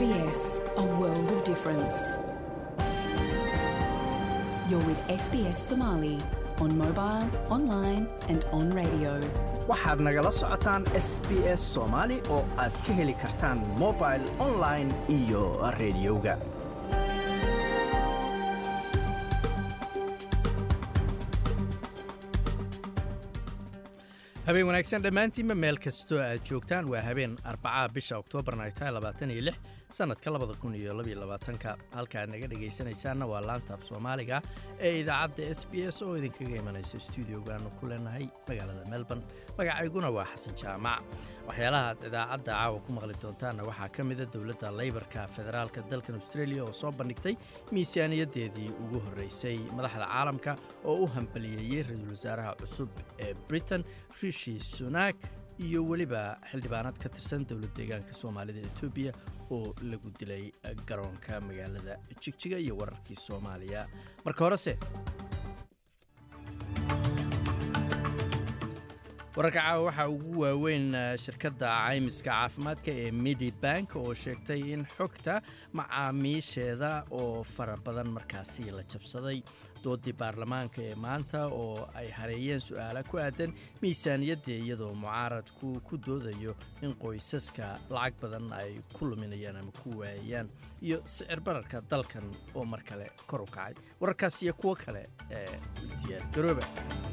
SBS, a world of difference. You're with SBS Somali on mobile, online, and on radio. waxaad nagala socotaan s b s soomaali oo aad ka heli kartaan mobil online iyo rediyoga habeen wanaagsan dhammaantiinba meel kastoo aad joogtaan waa habeen arbacaa bisha oktoobarna ay tahay labaatan iyo lix sannadka labada kun iyo labaiyo labaatanka halkaad naga dhegaysanaysaanna waa laanta af soomaaliga ee idaacadda s b s oo idinkaga imanaysa stuudiogaanu ku leenahay magaalada melbourne. Magacayguna waa xasan jaamac. Waxyaalaha aad idaacadda caawa ku maqli doontaanna waxaa ka mida dowladda leybarka federaalka dalkan australia oo soo bandhigtay miisaaniyaddeedii ugu horreysay. Madaxda caalamka oo u hambaliyeeyey ra'iisul wasaaraha cusub ee britain rishi sunak iyo weliba xildhibaanad ka tirsan dowlad deegaanka soomaalida etoobiya oo lagu dilay garoonka magaalada jigjiga iyo wararkii soomaaliya. Marka horese wararka caawa waxaa ugu waaweyn shirkadda caymiska caafimaadka ee medibank oo sheegtay in xogta macaamiisheeda oo fara badan markaasi la jabsaday doodii baarlamaanka ee maanta oo ay hareeyeen su'aala ku aadan miisaaniyadda iyadoo mucaaradku ku doodayo in qoysaska lacag badan ay ku luminayaan ama ku waayayaan iyo sicir bararka dalkan oo mar kale kor u kacay. Wararkaas iyo kuwo kale ee diyaar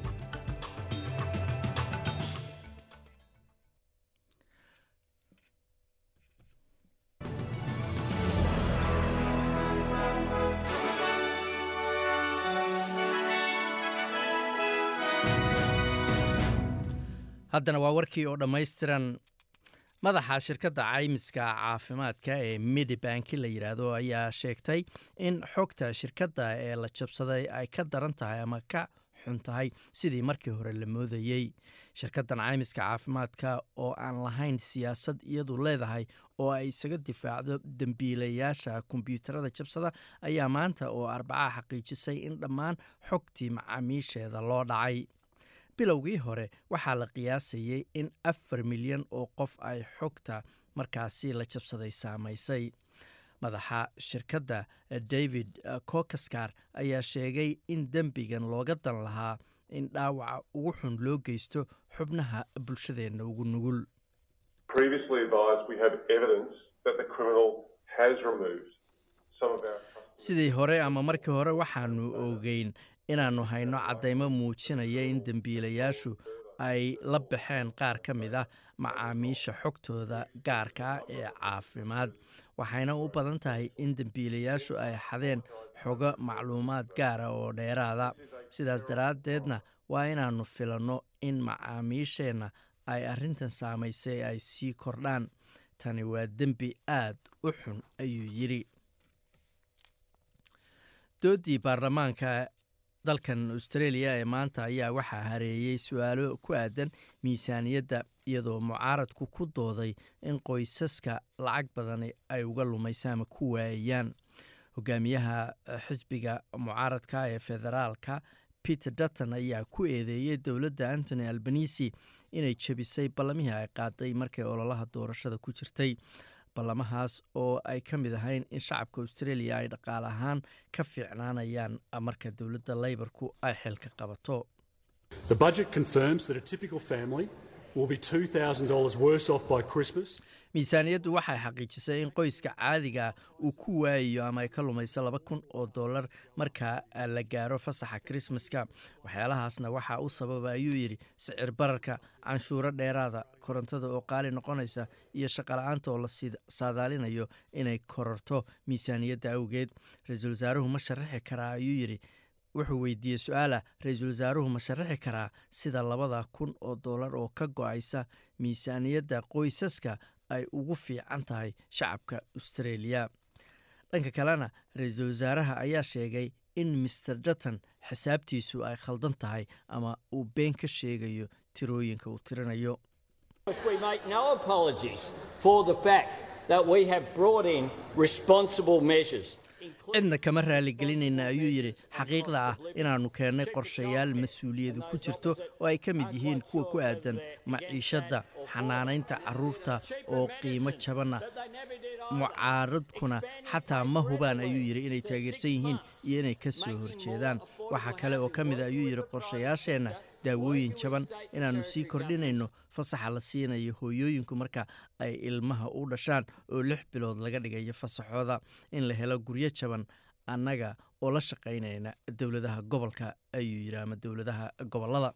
haddana waa warkii oo dhammaystiran madaxa shirkadda caymiska caafimaadka ee medibanki la yidhaahdo ayaa sheegtay in xogta shirkadda ee la jabsaday ay ka daran tahay ama ka xun tahay sidii markii hore la moodayey shirkaddan caymiska caafimaadka oo aan lahayn siyaasad iyadu leedahay oo ay isaga difaacdo dembiilayaasha kombyuutarada jabsada ayaa maanta oo arbacaha xaqiijisay in dhammaan xogtii macaamiisheeda loo dhacay bilowgii hore waxaa la qiyaasayey in afar milyan oo qof ay xogta markaasi la jabsaday saamaysay. Madaxa shirkadda david kokaskar ayaa sheegay in dembigan looga dan lahaa in dhaawaca ugu xun loo geysto xubnaha bulshadeenna ugu nugul. Sidii hore ama markii hore waxaanu ogeyn inaannu hayno caddaymo muujinaya in dembiilayaashu ay la baxeen qaar ka mid ah macaamiisha xogtooda gaarkaa ee caafimaad. waxayna u badan tahay in dembiilayaashu ay xadeen xogo macluumaad gaara oo dheeraada. Sidaas daraaddeedna waa inaannu filanno in macaamiisheenna ay arrintan saamaysay ay sii kordhaan. Tani waa dembi aad u xun ayuu yidhi. Doodii baarlamaanka dalkan australia ee maanta ayaa waxaa hareeyey su'aalo ku aadan miisaaniyadda iyadoo mucaaradku ku dooday in qoysaska lacag badan ay uga lumaysa ama ku waayayaan hogaamiyaha xisbiga mucaaradka ee federaalka peter dutton ayaa ku eedeeyey dowladda antony albanisi inay jebisay ballamihii ay qaaday markay ololaha doorashada ku jirtay ballamahaas oo ay ka mid ahayn in shacabka australia ay dhaqaale ahaan ka fiicnaanayaan marka dowladda leybarku ay xilka qabato miisaaniyaddu waxay xaqiijisay in qoyska caadiga uu ku waayayo ama ay ka lumayso laba kun oo dollar marka la gaaro fasaxa krismaska waxyaalahaasna waxaa u sababa ayuu yidhi sicir bararka canshuuro dheeraada korontada oo qaali noqonaysa iyo shaqala-aanta oo la saadaalinayo inay kororto miisaaniyadda awgeed. Ra'iisul wasaaruhu ma sharaxi karaa ayuu yidhi. Wuxuu weydiiyey su'aala ra'iisul wasaaruhu ma sharaxi karaa sida labada kun oo dollar oo ka go'aysa miisaaniyadda qoysaska ay ugu fiican tahay shacabka australia. Dhanka kalena ra'iisul wasaaraha ayaa sheegay in master dutton xisaabtiisu ay khaldan tahay ama uu been ka sheegayo tirooyinka uu tirinayo cidna kama raaligelinayna ayuu yidhi xaqiiqda ah inaannu keennay qorshayaal mas'uuliyadu ku jirto oo ay ka mid yihiin kuwa ku aadan maciishadda xanaanaynta carruurta oo qiimo jabanna mucaaradkuna xataa ma hubaan ayuu yidhi inay taageersan yihiin iyo inay ka soo horjeedaan. Waxaa kale oo ka mida ayuu yidhi qorshayaasheenna daawooyin jaban inaannu sii kordhinayno fasaxa la siinayo hooyooyinku marka ay ilmaha u dhashaan oo lix bilood laga dhigayo fasaxooda. In la helo guryo jaban annaga oo la shaqaynayna dowladaha gobolka ayuu yidhi ama dowladaha gobollada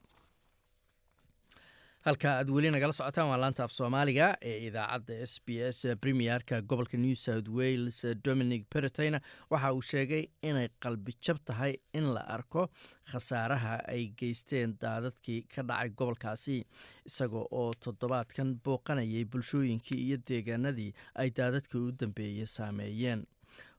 halka aad weli nagala socotaan waa laanta af soomaaliga ee idaacadda s b s premierka gobolka new south wales dominic pereteyna waxa uu sheegay inay qalbi jab tahay in la arko khasaaraha ay geysteen daadadkii ka dhacay gobolkaasi isaga oo toddobaadkan booqanayay bulshooyinkii iyo deegaanadii ay daadadkii u dambeeyey saameeyeen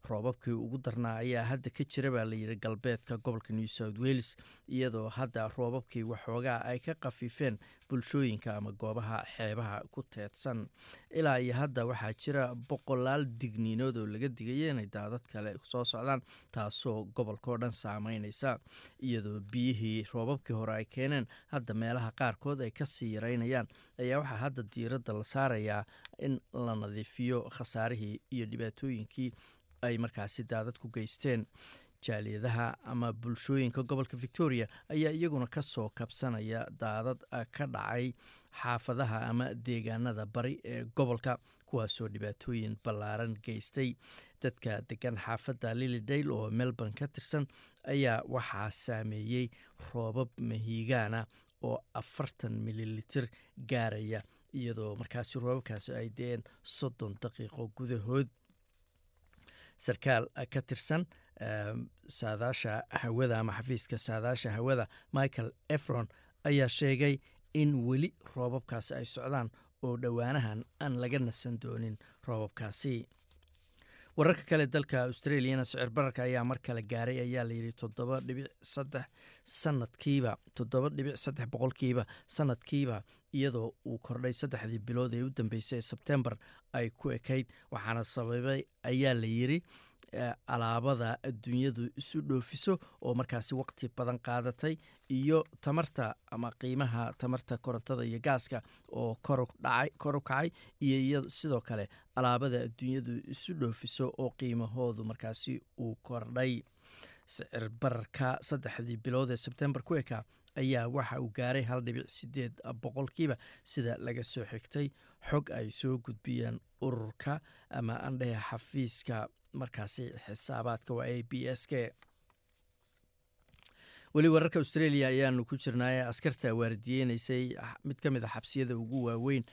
roobabkii ugu darnaa ayaa hadda ka jira baa layidhi galbeedka gobolka new south wales iyadoo hadda roobabkii waxoogaa ay ka khafiifeen bulshooyinka ama goobaha xeebaha ku teedsan. Ilaa iyo hadda waxaa jira boqolaal digniinood oo laga digaya inay daadad kale soo socdaan taasoo gobolkao dhan saameynaysa iyadoo biyihii roobabkii hore ay keeneen hadda meelaha qaarkood ay ka sii yaraynayaan. Ayaa waxaa hadda diiradda la saarayaa in la nadiifiyo khasaarihii iyo dhibaatooyinkii ay markaasi daadad ku geysteen. Jaaliyadaha ama bulshooyinka gobolka victoria ayaa iyaguna ka soo kabsanaya daadad ka dhacay xaafadaha ama deegaanada bari ee gobolka kuwaasoo dhibaatooyin ballaaran geystay. Dadka degan xaafadda lilidale oo melbourne ka tirsan ayaa waxaa saameeyey roobab mahiigaana oo afartan mililitir gaaraya iyadoo markaasi roobabkaasi ay deen soddon daqiiqo gudahood sarkaal ka tirsan saadaasha hawada ama xafiiska saadaasha hawada michael efron ayaa sheegay in weli roobabkaasi ay socdaan oo dhowaanahan aan laga nasan doonin roobabkaasi wararka kale dalka australiana sicir bararka ayaa mar kale gaaray ayaa layidhi toddoba dhibic saddex sanadkiiba toddoba dhibic saddex boqolkiiba sanadkiiba iyadoo uu kordhay saddexdii bilood ee u dambeysay ee sebtembar ay ku ekayd. Waxaana sababay ayaa la yidhi alaabada adduunyadu isu dhoofiso oo markaasi waqti badan qaadatay iyo tamarta ama qiimaha tamarta korontada iyo gaaska oo kor u kacay iyo sidoo kale alaabada adduunyadu isu dhoofiso oo qiimahoodu markaasi uu kordhay. Sicir bararka saddexdii bilood ee sebtembar ku ekaa ayaa waxa uu gaaray hal dhibic sideed boqolkiiba sida laga soo xigtay. Xog ay soo gudbiyeen ururka ama andhehe xafiiska markaasi xisaabaadka waa a b s k. Weli wararka australia ayaanu ku jirnaaye askarta waardiyeynaysay mid ka mid a xabsiyada ugu waaweyn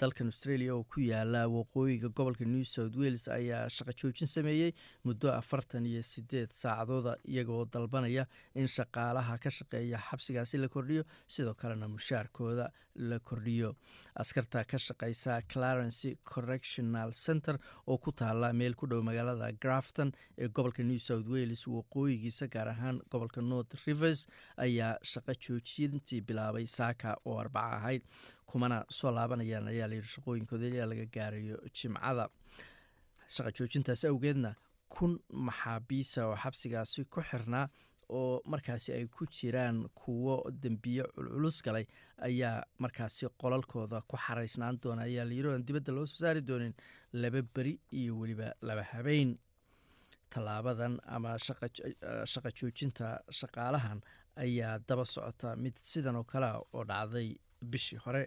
dalkan australia oo ku yaalla waqooyiga gobolka new south wales ayaa shaqo joojin sameeyey muddo afartan iyo sideed saacadooda iyagoo dalbanaya in shaqaalaha ka shaqeeya xabsigaasi la kordhiyo sidoo kalena mushaarkooda la kordhiyo. Askarta ka shaqeysa clarency correctional center oo ku taala meel ku dhow magaalada grafton ee gobolka new south wales waqooyigiisa gaar ahaan gobolka north rivers ayaa shaqo joojintii bilaabay saaka oo arbaca ahayd. Kumana soo laabanayaan ayaa layidhi shaqooyinkooda ilaa laga gaarayo jimcada. Shaqa joojintaas awgeedna kun maxaabiisa oo xabsigaasi ku xirnaa oo markaasi ay ku jiraan kuwo dembiye culculus galay ayaa markaasi qolalkooda ku xaraysnaan doona. Ayaa layidhi oan dibadda loo soo saari doonin laba beri iyo weliba laba habeyn tallaabadan ama shaqa joojinta shaqaalahan ayaa daba socota mid sidan oo kalea oo dhacday bishii hore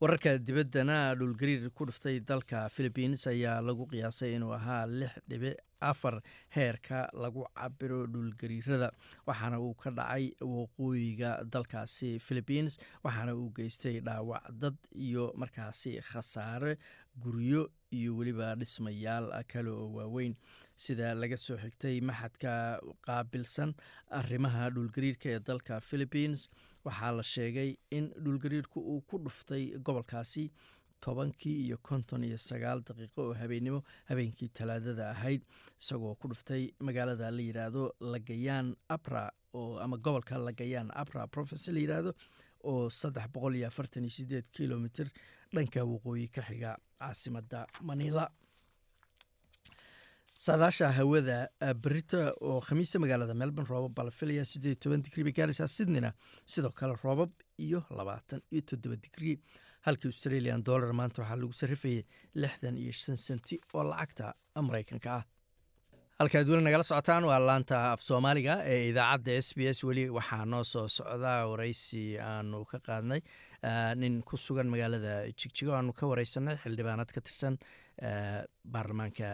wararka dibaddana dhulgariir ku dhuftay dalka philibiins ayaa lagu qiyaasay inuu ahaa lix dhibic afar heerka lagu cabiro dhulgariirada waxaana uu ka dhacay waqooyiga dalkaasi philibiins waxaana uu geystay dhaawac dad iyo markaasi khasaare guryo iyo weliba dhismayaal kale oo waaweyn. Sida laga soo xigtay maxadka qaabilsan arrimaha dhulgariirka ee dalka philibiins waxaa la sheegay in dhulgariirku uu ku dhuftay gobolkaasi tobankii iyo konton iyo sagaal daqiiqo oo habeennimo habeenkii talaadada ahayd isagoo ku dhuftay magaalada la yidhaahdo lagayaan abra oo ama gobolka lagayaan abra province la yidhaahdo oo saddex boqol iyo afartan iyo sideed kilomitr dhanka waqooyi ka xiga caasimadda manila saadaasha hawada berita oo khamiisa magaalada melbourne roobab baa la filaya siddeed toban digrii bay gaaraysaa sydneyna sidoo kale roobab iyo labaatan iyo toddoba digrii halkii australian dollar maanta waxaa lagu sarrifayay lixdan iyo shan senti oo lacagta maraykanka ah halkaad weli nagala socotaan waa laanta af soomaaliga ee idaacadda s b s. Weli waxaa noo soo socdaa waraysi aanu ka qaadnay nin ku sugan magaalada jigjigo aanu ka wareysanay xildhibaanad ka tirsan baarlamaanka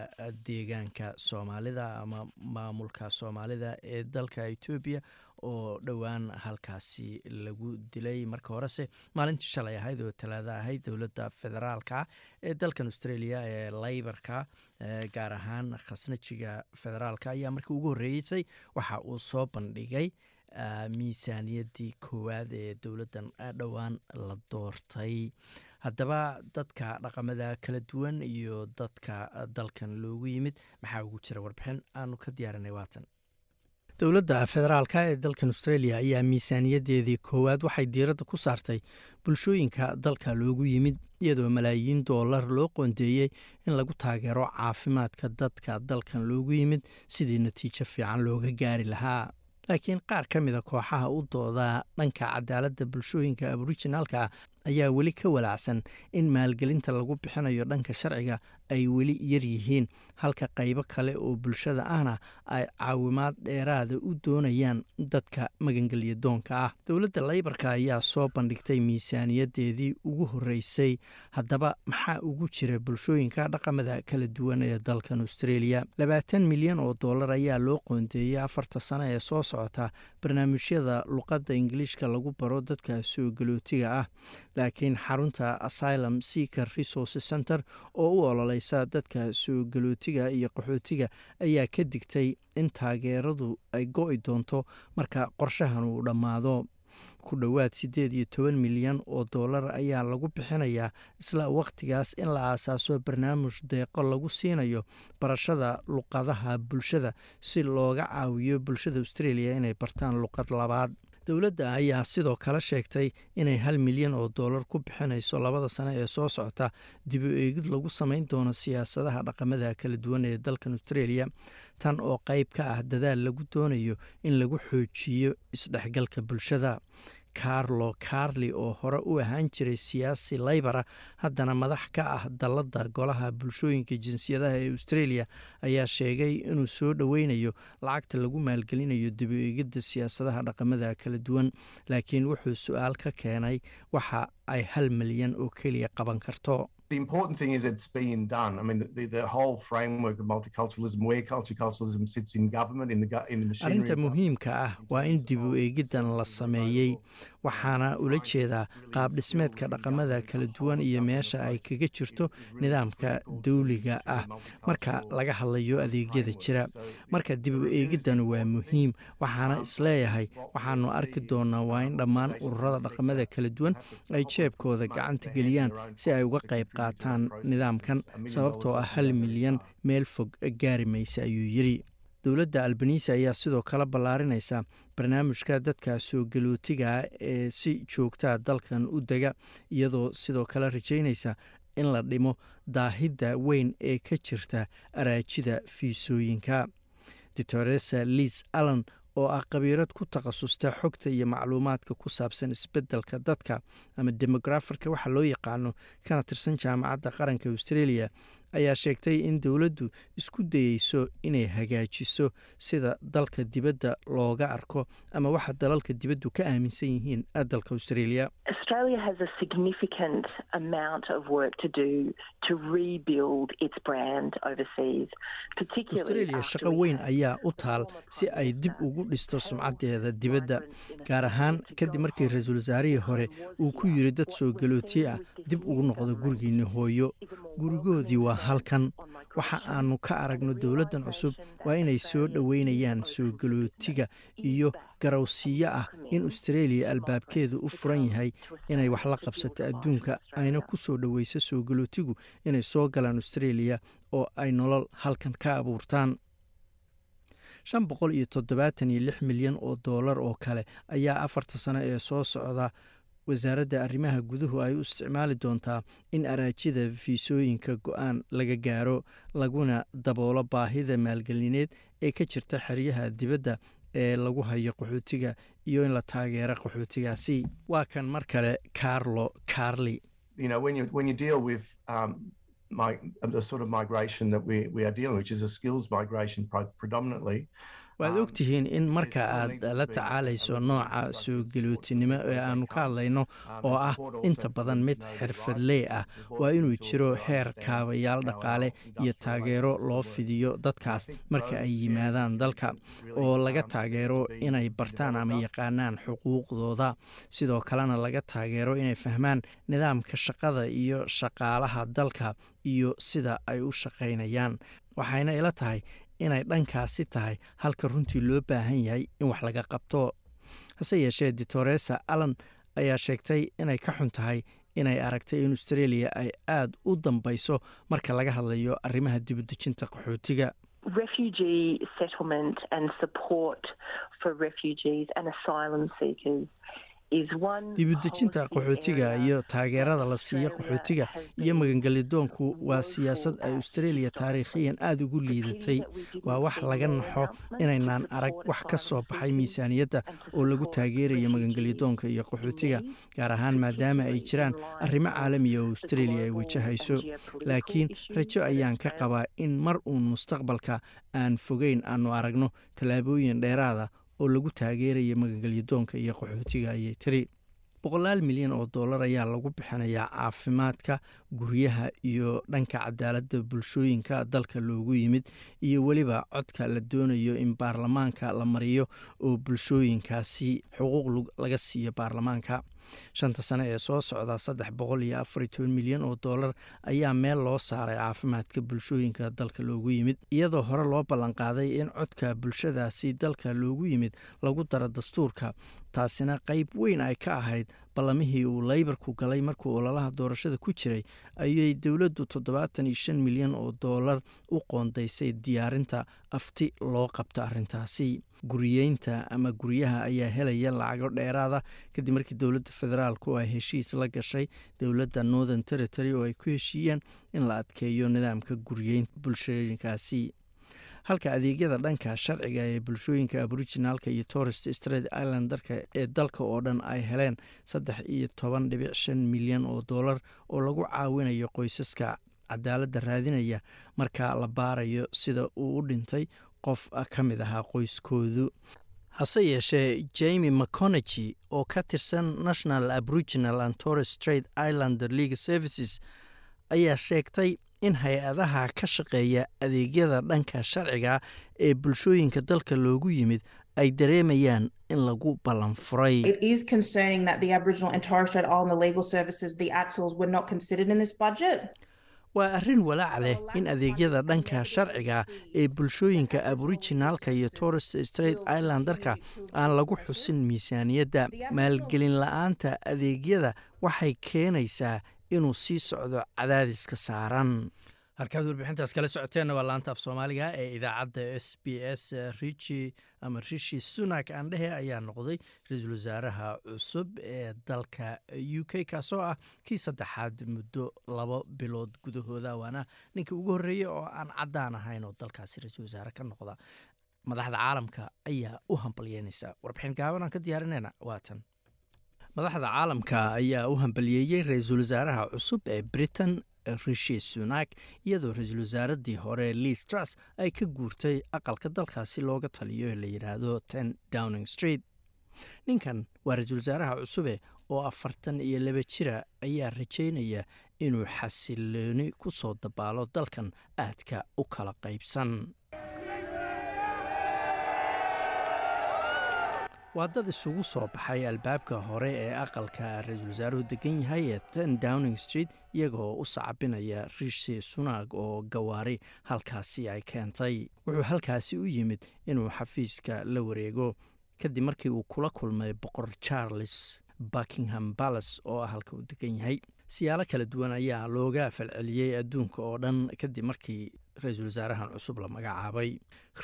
deegaanka soomaalida ama maamulka soomaalida ee dalka etoobiya oo dhowaan halkaasi lagu dilay. Marka horese maalintii shalay ahayd oo talaada ahayd dowladda federaalka ee dalkan australia ee laybarka gaar ahaan khasnajiga federaalka ayaa markii ugu horreeysay waxa uu soo bandhigay miisaaniyaddii koowaad ee dowladdan dhowaan la doortay. Haddaba dadka dhaqamada kala duwan iyo dadka dalkan loogu yimid maxaa ugu jira warbixin? Aanu ka diyaarinay waatan dowladda federaalka ee dalkan australia ayaa miisaaniyaddeedii koowaad waxay diiradda ku saartay bulshooyinka dalka loogu yimid iyadoo malaayiin doolar loo qoondeeyey in lagu taageero caafimaadka dadka dalkan loogu yimid sidii natiijo fiican looga gaari lahaa. Laakiin qaar ka mida kooxaha u doodaa dhanka cadaaladda bulshooyinka aborijinaalka ah ayaa weli ka walaacsan in maalgelinta lagu bixinayo dhanka sharciga ay weli yar yihiin halka qaybo kale oo bulshada ahna ay caawimaad dheeraada u doonayaan dadka magangelya doonka ah. Dowladda laybarka ayaa soo bandhigtay miisaaniyadeedii ugu horreysay. Haddaba maxaa ugu jira bulshooyinka dhaqamada kala duwan ee dalkan australia? Labaatan milyan oo dollar ayaa loo qoondeeyey afarta sano ee soo socota barnaamijyada luqadda ingiliishka lagu baro dadka soo galootiga ah. Laakiin xarunta asylum seaker resources center oo u ololeysa dadka soo galootiga iyo qaxootiga ayaa ka digtay in taageeradu ay go-i doonto marka qorshahan uu dhammaado. Ku dhowaad siddeed iyo toban milyan oo dollar ayaa lagu bixinayaa isla wakhtigaas in la aasaaso barnaamij deeqo lagu siinayo barashada luqadaha bulshada si looga caawiyo bulshada australia inay bartaan luqad labaad dowladda ayaa sidoo kale sheegtay inay hal milyan oo dollar ku bixinayso labada sano ee soo socota dib u eegid lagu samayn doono siyaasadaha dhaqamada kala duwan ee dalkan australia tan oo qayb ka ah dadaal lagu doonayo in lagu xoojiyo isdhexgalka bulshada carlo carli oo hore u ahaan jiray siyaasi laybara haddana madax ka ah dalladda golaha bulshooyinka jinsiyadaha ee australia ayaa sheegay inuu soo dhoweynayo lacagta lagu maalgelinayo dib u eegidda siyaasadaha dhaqamada kala duwan laakiin wuxuu su'aal ka keenay waxa ay hal milyan oo keliya qaban karto the important thing is it's being done. I mean, the, the whole framework of multiculturalism, where multiculturalism sits in government, in the, in the machinery. arrinta muhiimka ah waa in dib u eegiddan la sameeyey waxaana ula jeedaa qaab dhismeedka dhaqamada kala duwan iyo meesha ay kaga jirto nidaamka dawliga ah. Marka laga hadlayo adeegyada jira marka dib u eegiddan waa muhiim waxaana is leeyahay waxaanu arki doonaa waa in dhammaan ururada dhaqamada kala duwan ay jeebkooda gacanta geliyaan si ay uga qayb qaataan nidaamkan sababtoo ah hal milyan meel fog gaari maysa ayuu yidri dowladda albanisi ayaa sidoo kale ballaarinaysa barnaamijka dadka soo galootiga ee si joogtaa dalkan u dega iyadoo sidoo kale rajaynaysa in la dhimo daahidda weyn ee ka jirta araajida fiisooyinka. Doctoresa liis allan oo ah khabiirad ku takhasusta xogta iyo macluumaadka ku saabsan isbeddelka dadka ama demograferka waxa loo yaqaano kana tirsan jaamacadda qaranka australia ayaa sheegtay in dowladdu isku dayeyso inay hagaajiso sida dalka dibadda looga arko ama waxa dalalka dibaddu ka aaminsan yihiin dalka australia Australia has a significant amount of work to do to rebuild its brand overseas, australia shaqo weyn ayaa u taal si ay dib ugu dhisto sumcaddeeda dibadda gaar ahaan kadib markii ra'iisul wasaarihii hore uu ku yiri dad soo galootiye ah dib ugu noqdo gurigiinni hooyo. gurigoodii waa halkan. waxa aanu ka aragno dowladdan cusub waa inay soo dhoweynayaan soo galootiga iyo garowsiiyo ah in australia albaabkeedu u furan yahay inay wax la qabsato adduunka ayna ku soo dhoweyso soo galootigu inay soo galaan australia oo ay nolol halkan ka abuurtaan. Shan boqol iyo toddobaatan iyo lix milyan oo dollar oo kale ayaa afarta sano ee soo socda. Wasaaradda arrimaha guduhu ay u isticmaali doontaa in araajida fiisooyinka go'aan laga gaaro laguna daboolo baahida maalgelineed ee ka jirta xeryaha dibadda ee lagu hayo qaxootiga iyo in la taageero qaxootigaasi. Waa kan mar kale carlo carli waad ogtihiin in marka aad la tacaalayso nooca soo gelootinimo ee aanu ka hadlayno oo ah inta badan mid xirfadley ah. waa inuu jiro heer kaabayaal dhaqaale iyo taageero loo fidiyo dadkaas marka ay yimaadaan dalka oo laga taageero inay bartaan ama yaqaanaan xuquuqdooda. Sidoo kalena laga taageero inay fahmaan nidaamka shaqada iyo shaqaalaha dalka iyo sida ay u shaqaynayaan. Waxayna ila tahay inay dhankaasi tahay halka runtii loo baahan yahay in wax laga qabto. Hase yeeshee ditoresa allan ayaa sheegtay inay ka xun tahay inay aragtay in australia ay aada u dambayso marka laga hadlayo arrimaha dibudejinta qaxootiga dibudejinta qaxootiga iyo taageerada la siiyo qaxootiga iyo magangelidoonku waa siyaasad ay australia taariikhiyan aada ugu liidatay. waa wax laga naxo inaynaan arag wax ka soo baxay miisaaniyadda oo lagu taageerayo magangelidoonka iyo qaxootiga gaar ahaan maadaama ay jiraan arrimo caalamiya oo australia ay wajahayso. laakiin rajo ayaan ka qabaa in mar uun mustaqbalka aan fogeyn aanu aragno tallaabooyin dheeraada oo lagu taageeraya magangelyadoonka iyo qaxootiga ayay tiri boqolaal milyan oo dollar ayaa lagu bixinayaa caafimaadka guryaha iyo dhanka cadaaladda bulshooyinka dalka loogu yimid iyo weliba codka la doonayo in baarlamaanka la mariyo oo bulshooyinkaasi xuquuq laga siiyo baarlamaanka shanta sane ee soo socda saddex boqol iyo afar iyo toban milyan oo dollar ayaa meel loo saaray caafimaadka bulshooyinka dalka loogu yimid. Iyadoo hore loo ballanqaaday in codka bulshadaasi dalka loogu yimid lagu daro dastuurka taasina qayb weyn ay ka ahayd ballamihii uu leybarku galay markuu ololaha doorashada ku jiray ayay dowladdu toddobaatan iyo shan milyan oo dollar u qoondaysay diyaarinta afti loo qabta arrintaasi. Guriyeynta ama guryaha ayaa helaya lacago dheeraada kadib markii dowladda federaalku ay heshiis la gashay dowladda northern territory oo ay ku heshiiyeen in la adkeeyo nidaamka guriyeynta bulshooyinkaasi halka adeegyada dhanka sharciga ee bulshooyinka aboriginaalka iyo torest straight islandarka ee dalka oo dhan ay heleen saddex iyo toban dhibic shan milyan oo dollar oo lagu caawinayo qoysaska. Cadaaladda raadinaya marka la baarayo sida uu u dhintay qof ka mid ahaa qoyskoodu. Hase yeeshee jemi mcconagy oo ka tirsan national aboriginal and torres straight islander league services ayaa sheegtay in hay'adaha ka shaqeeya adeegyada dhanka sharciga ee bulshooyinka dalka loogu yimid ay dareemayaan in lagu ballan furay. Waa arrin walaac leh in adeegyada dhanka sharciga ee bulshooyinka aboriginaalka iyo torres straight islandarka aan lagu xusin miisaaniyadda. Maalgelin la'aanta adeegyada waxay keenaysaa inuu sii socdo cadaadiska saaran. Halkaad warbixintaas kala socoteenna waa laanta af soomaaliga ee idaacadda s b s richi ama rishi sunak aandhehe ayaa noqday ra'iisul wasaaraha cusub ee dalka u k kaasoo ah kii saddexaad muddo laba bilood gudahooda waana ninkii ugu horreeyey oo aan caddaan ahayn oo dalkaasi ra'iisul wasaare ka noqda. Madaxda caalamka ayaa u hambalyeynaysa. Warbixin gaaban aan ka diyaarinayna waatan madaxda caalamka ayaa u hambaliyeeyey ra'iisul wasaaraha cusub ee britain rishi sunak iyadoo ra'iisul wasaaradii hore liis truss ay ka guurtay aqalka dalkaasi looga taliyo la yidhaahdo ten downing street. Ninkan waa ra'iisul wasaaraha cusube oo afartan iyo laba jira ayaa rajaynaya inuu xasilooni ku soo dabaalo dalkan aadka u kala qaybsan waa dad isugu soo baxay albaabka hore ee aqalka ra'iisul wasaaruhu degan yahay ee ten downing street iyagoo u sacabinaya rishi sunak oo gawaari halkaasi ay keentay. Wuxuu halkaasi u yimid inuu xafiiska la wareego kadib markii uu kula kulmay boqor charles buckingham balas oo ah halka uu degan yahay. Siyaalo kala duwan ayaa looga falceliyey adduunka oo dhan kadib markii ra'iisul wasaarahan cusub la magacaabay.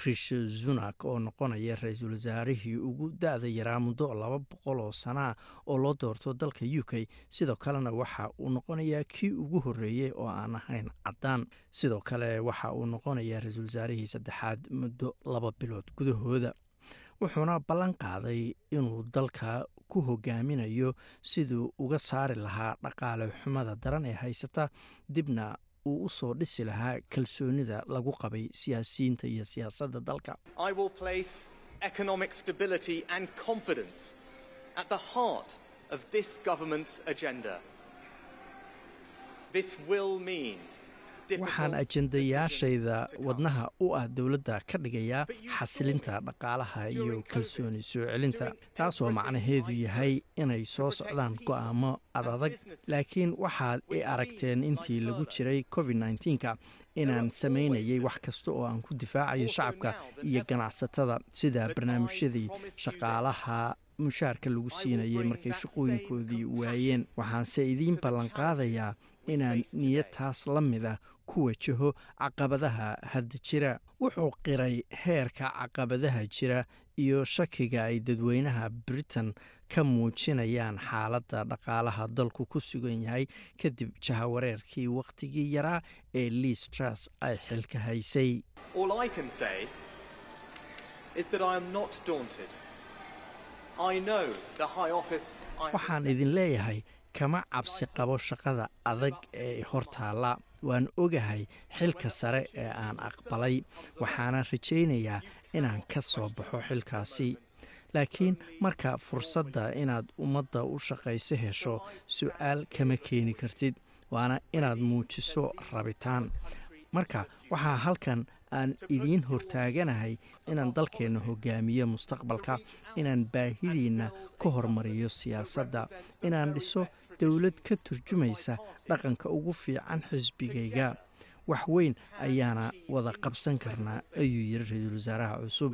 Rish zunak oo noqonaya ra'iisul wasaarihii ugu da-da yaraa muddo laba boqol oo sanaa oo loo doorto dalka u k sidoo kalena waxa uu noqonayaa kii ugu horreeyey oo aan ahayn caddaan. Sidoo kale waxa uu noqonayaa ra'iisul wasaarihii saddexaad muddo laba bilood gudahooda. Wuxuuna ballan qaaday inuu dalka ku hogaaminayo siduu uga saari lahaa dhaqaale xumada daran ee haysata dibna uu u soo dhisi lahaa kalsoonida lagu qabay siyaasiyiinta iyo siyaasadda dalka waxaan ajendayaashayda wadnaha u ah dowladda ka dhigayaa xasilinta dhaqaalaha iyo kalsooni soo celinta taasoo macnaheedu yahay inay soo socdaan go'aamo adadag laakiin waxaad i aragteen intii lagu jiray covid nka inaan samaynayay wax kasta oo aan ku difaacayo shacabka iyo ganacsatada sida barnaamijyadii shaqaalaha mushaarka lagu siinayay markay shaqooyinkoodii waayeen. waxaanse idiin ballanqaadayaa inaan niyad taas la mida ku wajaho caqabadaha hadda jira. Wuxuu qiray heerka caqabadaha jira iyo shakiga ay dadweynaha britain ka muujinayaan xaaladda dhaqaalaha dalku ku sugan yahay kadib jahawareerkii wakhtigii yaraa ee liis tras ay xilka haysay. Waxaan idin leeyahay kama cabsi qabo shaqada adag ee hortaalla waan ogahay xilka sare ee aan aqbalay waxaana rajaynayaa inaan ka soo baxo xilkaasi. Laakiin marka fursadda inaad ummadda u shaqayso hesho su'aal kama keeni kartid waana inaad muujiso rabitaan. Marka waxaa halkan aan idiin hortaaganahay inaan dalkeenna hogaamiyo mustaqbalka inaan baahidiinna ka hormariyo siyaasadda inaan dhiso dowlad ka turjumaysa dhaqanka ugu fiican xisbigayga. Wax weyn ayaana wada qabsan karnaa ayuu yidhi ra'iisul wasaaraha cusub.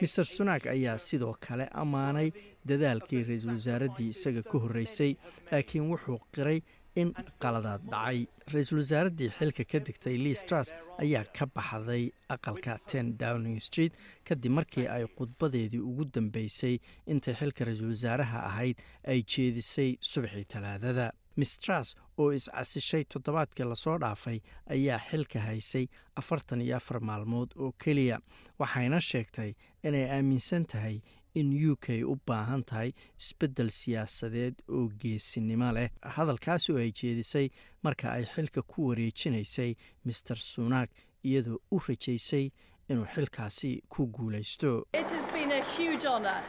Master sunak ayaa sidoo kale ammaanay dadaalkii ra'iisul wasaaraddii isaga ka horreysay laakiin wuxuu qiray in qaladaad dhacay. Ra'iisul wasaaraddii xilka ka digtay liis tras ayaa ka baxday aqalka ten downing street kadib markii ay khudbadeedii ugu dambeysay intay xilka ra'iisul wasaaraha ahayd ay jeedisay subaxii talaadada. Miss tras oo is-casishay toddobaadkii la soo dhaafay ayaa xilka haysay afartan iyo afar maalmood oo keliya waxayna sheegtay inay aaminsan tahay in u k u baahan tahay isbeddel siyaasadeed oo geesinimo leh hadalkaas oo ay jeedisay marka ay xilka ku wareejinaysay master sunak iyadoo u rajaysay inuu xilkaasi ku guulaysto It has been a huge honour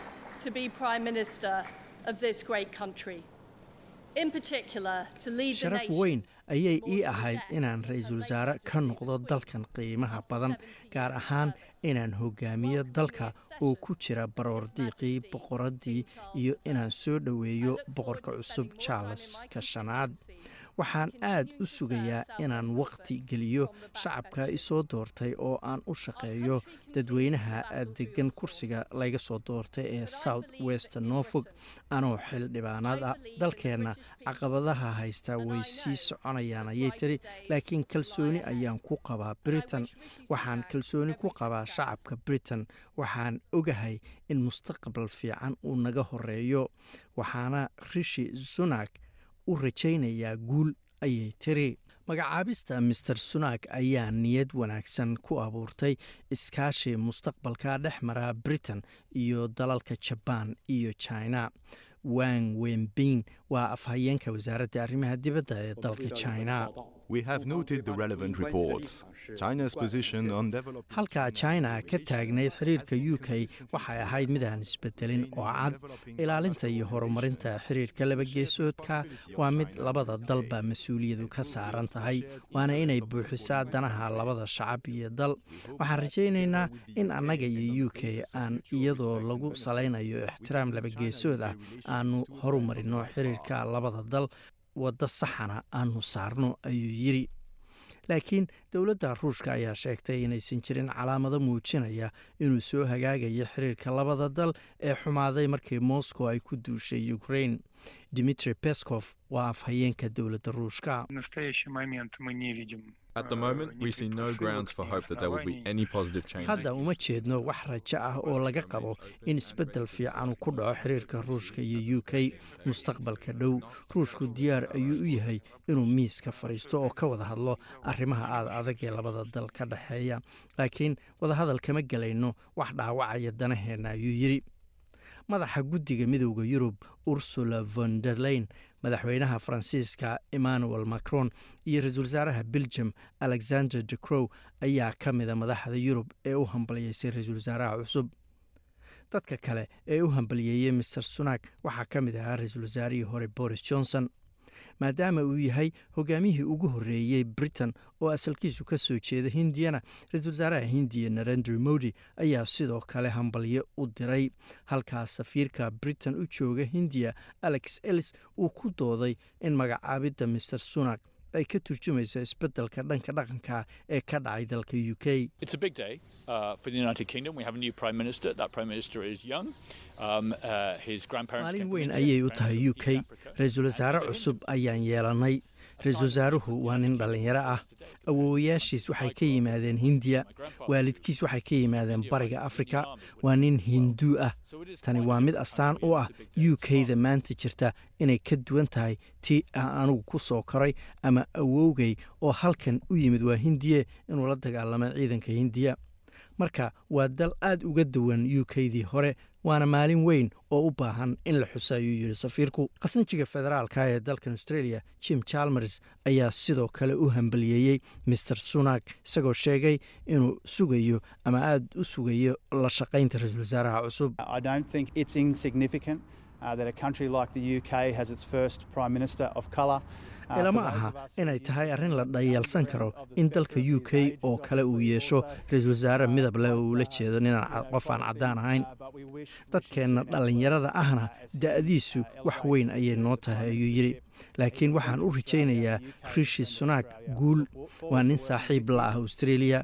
to be Prime Minister of this great country. In particular, to lead the sharaf weyn ayay ii ahayd inaan ra'iisul wasaare ka noqdo dalkan qiimaha badan gaar ahaan inaan hogaamiyo dalka oo ku jira baroordiiqii boqoraddii iyo inaan soo dhoweeyo boqorka cusub charleska shanaad waxaan aad u sugayaa inaan wakhti geliyo shacabka isoo doortay oo aan u shaqeeyo dadweynaha degan kursiga layga soo doortay ee south west norfolk. anoo xildhibaanaad ah dalkeenna caqabadaha haysta way sii soconayaan ayay tiri laakiin kalsooni ayaan ku qabaa britain. waxaan kalsooni ku qabaa shacabka britain. Waxaan ogahay in mustaqbal fiican uu naga horeeyo waxaana rishi sunak u rajaynayaa guul ayay tiri. Magacaabista master sunak ayaa niyad wanaagsan ku abuurtay iskaashi mustaqbalka dhex mara britain iyo dalalka jabaan iyo china. Wang wenbin waa afhayeenka wasaaradda arrimaha dibadda ee dalka china We have noted the relevant reports. China's position on halka china ka taagnayd xiriirka u k waxay ahayd mid aan isbedelin oo cad. Ilaalinta iyo horumarinta xiriirka labageesoodka waa mid labada dalba mas'uuliyadu ka saaran tahay waana inay buuxisaa danaha labada shacab iyo dal. Waxaan rajaynaynaa in annaga iyo u k aan iyadoo lagu salaynayo ixtiraam labageesood ah aanu horumarino xiriirka labada dal waddo saxana aanu saarno ayuu yidri laakiin dowladda ruushka ayaa sheegtay inaysan jirin calaamado muujinaya inuu soo hagaagayo xiriirka labada dal ee xumaaday markii moscow ay ku duushay ukraine dmitri Peskov waa afhayeenka dowladda ruushka hadda uma jeedno wax rajo ah oo laga qabo in isbeddel fiican ku dhaco xiriirka ruushka iyo u k mustaqbalka dhow ruushku diyaar ayuu u yahay inuu miiska fadhiisto oo ka wada hadlo arrimaha aad adag ee labada dal ka dhexeeya laakiin wadahadal kama gelayno wax dhaawacaya danaheenna ayuu yidhi madaxa guddiga midowda yurub ursula von derleyn madaxweynaha faransiiska emmanuel macron iyo ra'iisul wasaaraha belgium alexander de crow ayaa ka mida madaxda yurub ee u hambaliyeysay ra'iisul wasaaraha cusub. Dadka kale ee u hambaliyeeyey master sunak waxaa ka mid ahaa ra'iisul wasaarihii hore boris johnson maadaama uu yahay hogaamiyihii ugu horreeyey britain oo asalkiisu ka soo jeeda hindiyana ra'iisul wasaaraha hindiya narendra modi ayaa sidoo kale hambalyo u diray. Halkaas safiirka britain u jooga hindiya alex ellis uu ku dooday in magacaabidda master sunak ay ka turjumayso isbeddelka dhanka dhaqanka ee ka dhacay dalka u k. Maalin weyn ayay u tahay u k. Ra'iisul wasaare cusub ayaan yeelannay ra'iisul wasaaruhu waa nin dhallinyaro ah. Awoowayaashiis waxay ka yimaadeen hindiya. Waalidkiis waxay ka yimaadeen bariga afrika. Waa nin hinduu ah. Tani waa mid astaan u ah u k-da maanta jirta inay ka duwan tahay tii aan anugu ku soo koray ama awowgay oo halkan u yimid waa hindiye inuu la dagaalamay ciidanka hindiya marka waa dal aad uga duwan u k-dii hore waana maalin weyn oo u baahan in la xuso ayuu yidhi safiirku. Khasnajiga federaalka ee dalkan australia jim chalmers ayaa sidoo kale u hambaliyeeyey master sunak isagoo sheegay inuu sugayo ama aad u sugayo la shaqaynta ra'iisul wasaaraha cusub ilama aha inay tahay arrin la dhayalsan karo in dalka u k oo kale uu yeesho ra'iisul wasaare midab leh oo uula jeedo ninaan qof aan caddaan ahayn dadkeenna dhallinyarada ahna da'diisu wax weyn ayay noo tahay ayuu yidhi laakiin waxaan u rajaynayaa rishi sunak guul waa nin saaxiib la ah australia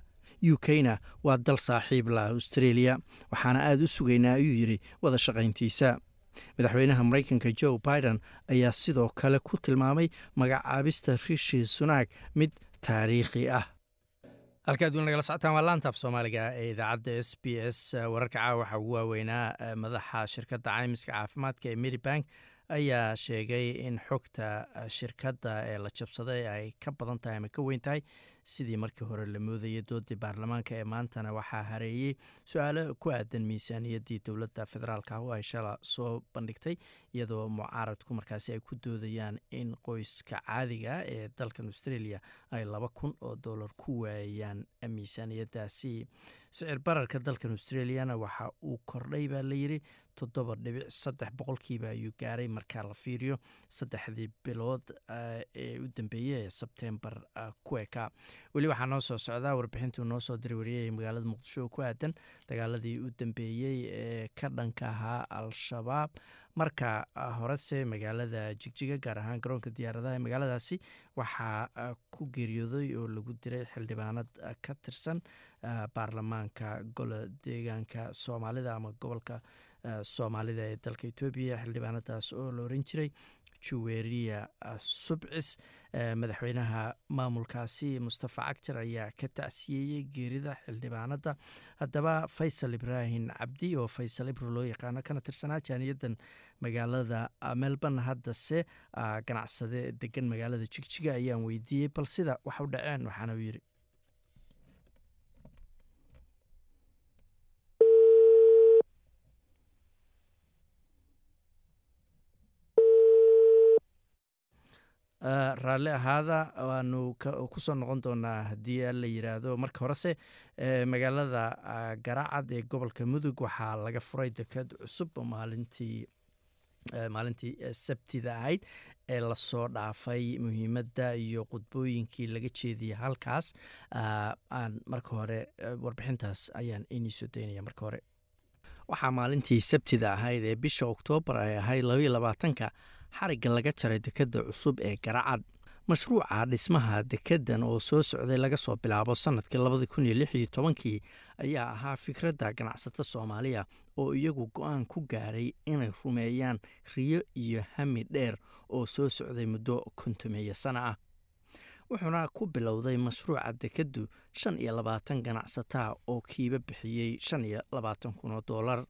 u k-na waa dal saaxiib la ah australia waxaana aad u sugaynaa ayuu yidhi wada shaqayntiisa madaxweynaha maraykanka joe biden ayaa sidoo kale ku tilmaamay magacaabista rishi sunak mid taariikhi ah. Halkaad weli nagala socotaan waa laantaaf soomaaliga ee idaacadda s b s. Wararka caawa waxaa ugu waaweynaa madaxa shirkadda caymiska caafimaadka ee medibank ayaa sheegay in xogta shirkadda ee la jabsaday ay ka badan tahay ama ka weyn tahay sidii markii hore la moodayay doodii baarlamaanka ee maantana waxaa hareeyey su'aalo ku aadan miisaaniyaddii dowladda federaalka ah ay shala soo bandhigtay iyadoo mucaaradku markaasi ay ku doodayaan in qoyska caadiga ee dalkan australia ay laba kun oo dollar ku waayaan miisaaniyaddaasi sicir bararka dalkan australiana waxa uu kordhay baa layidhi toddoba dhibic saddex boqolkiiba ayuu gaaray markaa la fiiriyo saddexdii bilood ee u dambeeyey ee sebtembar ku eka weli waxaa noo soo socdaa warbixintuu noo soo diray wariyay magaalada muqdisho oo ku aadan dagaaladii u dambeeyey ee ka dhanka ahaa al-shabaab. Marka horese magaalada jigjiga gaar ahaan garoonka diyaaradaha ee magaaladaasi waxaa ku geeriyooday oo lagu diray xildhibaanad ka tirsan baarlamaanka golo deegaanka soomaalida ama gobolka soomaalida ee dalka etoobiya xildhibaanadaas oo la oran jiray juweriya subcis madaxweynaha maamulkaasi mustafa cagjar ayaa ka tacsiyeeyey geerida xildhibaanada. Haddaba faysal ibraahim cabdi oo faysal ibro loo yaqaano kana tirsanaa jaaniyadan magaalada melbourne haddase ganacsade degan magaalada jigjiga ayaan weydiiyey bal sida wax u dhaceen waxaana uu yidhi raalli ahaada waanu ku soo noqon doonaa haddii la yiraahdo. Marka horese magaalada garaacad ee gobolka mudug waxaa laga furay deked cusub maalintii maalintii sabtida ahayd ee la soo dhaafay. Muhiimadda iyo qudbooyinkii laga jeediyay halkaas aan marka hore warbixintaas ayaan iniisoo daynaya marka hore. Waxaa maalintii sabtida ahayd ee bisha oktoobar ay ahayd labaiyo labaatanka xarigga laga jaray dekedda cusub ee garacad mashruuca dhismaha dekeddan oo soo socday laga soo bilaabo sannadkii labadi kun tobankii ayaa ahaa fikradda ganacsato soomaaliya oo iyagu go'aan ku gaaray inay rumeeyaan riyo iyo hami dheer oo soo socday muddo kontomeeya sana ah. Wuxuuna ku bilowday mashruuca dekeddu shan iyo labaatan ganacsataa oo kiiba bixiyey shan iyo labaatan kun oo dollar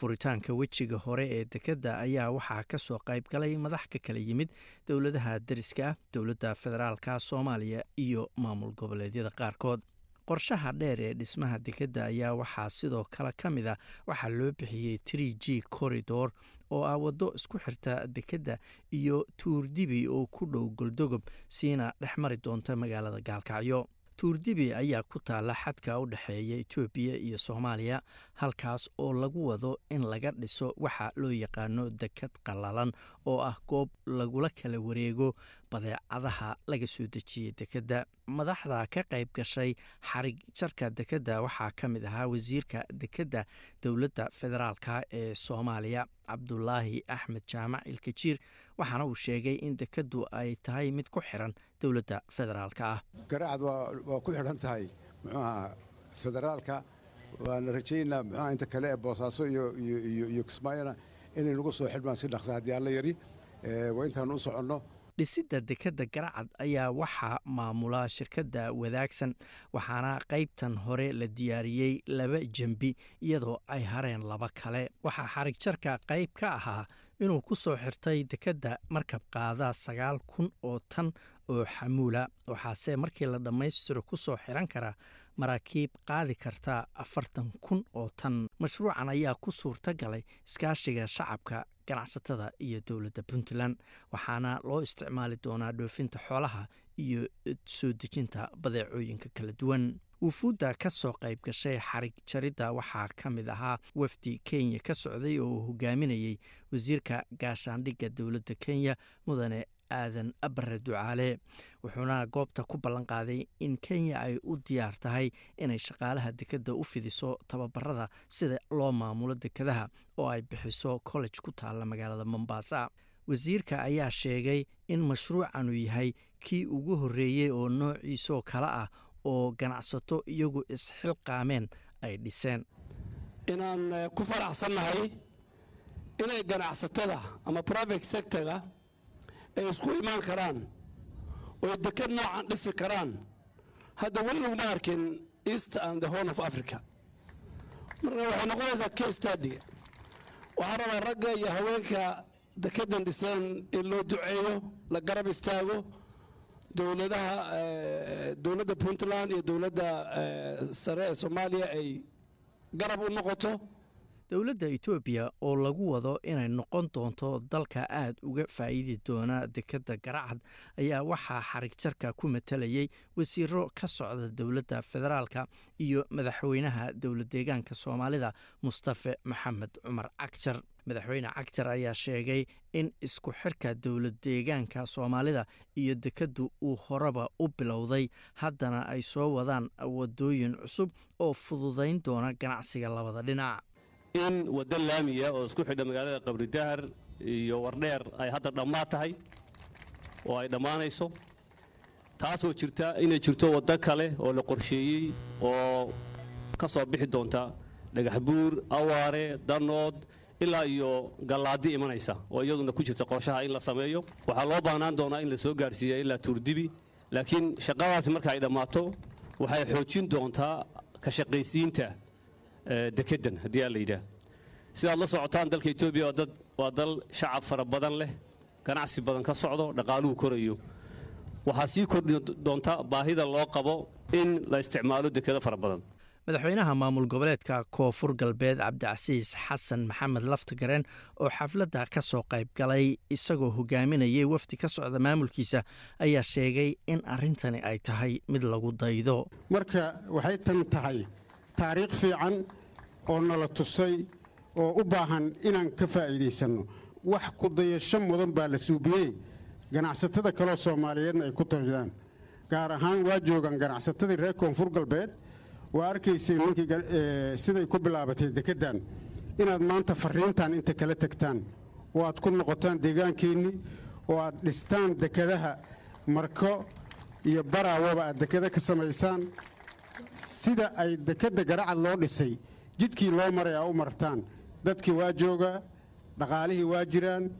furitaanka wejiga hore ee dekedda ayaa waxaa ka soo qayb galay madax ka kala yimid dowladaha deriska ah dowladda federaalka soomaaliya iyo maamul goboleedyada qaarkood. Qorshaha dheer ee dhismaha dekedda ayaa waxaa sidoo kale ka mid a waxaa loo bixiyey tri g corridor oo ah waddo isku xirta dekedda iyo tuurdibi oo ku dhow goldogob siina dhex mari doonta magaalada gaalkacyo tuurdibi ayaa ku taalla xadka u dhexeeya etoobiya iyo soomaaliya halkaas oo lagu wado in laga dhiso waxa loo yaqaano deked qallalan oo ah goob lagula kala wareego badeecadaha laga soo dejiyey dekedda. Madaxda ka qayb gashay xarig jarka dekedda waxaa ka mid ahaa wasiirka dekedda dowladda federaalka ee soomaaliya cabdulaahi axmed jaamac ilkajiir waxaana uu sheegay in dekeddu ay tahay mid ku xiran dowladda federaalka ah. Garaacad waa ku xidhan tahay muxuuaha federaalka. Waana rajaynaa muxuaha inta kale ee boosaaso iyo kismaayona inay nagu soo xidhmaan si dhaqsa haddii alla yari. Waa intaan u soconno dhisidda dekedda garacad ayaa waxaa maamula shirkadda wadaagsan waxaana qaybtan hore la diyaariyey laba jembi iyadoo ay hareen laba kale. Waxaa xarig jarka qayb ka ahaa inuu ku soo xirtay dekedda markab qaada sagaal kun oo tan oo xamuula. Waxaase markii la dhammaystiro ku soo xiran kara maraakiib qaadi karta afartan kun oo tan. Mashruucan ayaa ku suurta galay iskaashiga shacabka ganacsatada iyo dowladda puntland waxaana loo isticmaali doonaa dhoofinta xoolaha iyo soo dejinta badeecooyinka kala duwan. Wufuudda ka soo qayb gashay xarig jaridda waxaa ka mid ahaa wafdi kenya ka socday oo uu hogaaminayey wasiirka gaashaandhigga dowladda kenya mudane aadan abare ducaale. Wuxuuna goobta ku ballan qaaday in kenya ay u diyaar tahay inay shaqaalaha dekedda u fidiso tababarada sida loo maamulo dekedaha oo ay bixiso college ku taalla magaalada mombasa. Wasiirka ayaa sheegay in mashruucanu yahay kii ugu horreeyey oo noociisoo kale ah oo ganacsato iyagu isxilqaameen ay dhiseen. Inaan ku faraxsannahay inay ganacsatada ama private sectorga ay isku imaan karaan oo deked noocan dhisi karaan. Hadda weli laguma arkin east and the horn of africa. Marka waxay noqonaysaa case study. Waxaa rabaa ragga iyo haweenka dekedan dhiseen in loo duceeyo la garab istaago. Dowladaha dowladda puntland iyo dowladda sare ee soomaaliya ay garab u noqoto dowladda etoobiya oo lagu wado inay noqon doonto dalka aad uga faa'iidi doona dekedda garacad ayaa waxaa xarig jarka ku matalayay wasiiro ka socda dowladda federaalka iyo madaxweynaha dowlad deegaanka soomaalida mustafe maxamed cumar cagjar madaxweyne cagjar ayaa sheegay in isku xirka dowlad deegaanka soomaalida iyo dekeddu uu horeba u bilowday haddana ay soo wadaan wadooyin cusub oo fududayn doona ganacsiga labada dhinac in waddo laamiya oo isku xidha magaalada qabridahar iyo wardheer ay hadda dhammaad tahay oo ay dhammaanayso. Taasoo jirta inay jirto waddo kale oo la qorsheeyey oo ka soo bixi doonta dhagaxbuur awaare danood ilaa iyo gallaadi imanaysa oo iyaduna ku jirta qorshaha in la sameeyo. Waxaa loo baahnaan doonaa in la soo gaarsiiya ilaa tuurdibi laakiin shaqadaasi marka ay dhammaato waxay xoojin doontaa ka shaqaysiinta dekedan haddii aa la yidhaah. Sidaad la socotaan dalka etoobiya waa dal shacab fara badan leh ganacsi badan ka socdo dhaqaaluhu korayo. Waxaa sii kordhi doonta baahida loo qabo in la isticmaalo dekedo fara badan. Madaxweynaha maamul goboleedka koonfur galbeed cabdicasiis xasan maxamed laftagareen oo xafladda ka soo qayb galay isagoo hogaaminayay wafdi ka socda maamulkiisa ayaa sheegay in arrintani ay tahay mid lagu daydo. Marka waxay tan tahay taariikh fiican oo nala tusay oo u baahan inaan ka faa'iidaysanno wax ku dayasho mudan baa la suubiyey. Ganacsatada kaleo soomaaliyeedna ay ku tashadaan gaar ahaan waa joogaan ganacsatadii reer koonfur galbeed. Waa arkaysay siday ku bilaabatay dekeddan inaad maanta farriintan inta kala tegtaan oo aad ku noqotaan deegaankeennii oo aad dhistaan dekedaha marko iyo baraawaba aad dekeda ka samaysaan sida ay dekedda garacad loo dhisay jidkii loo maray aa u martaan. Dadkii waa joogaa dhaqaalihii waa jiraan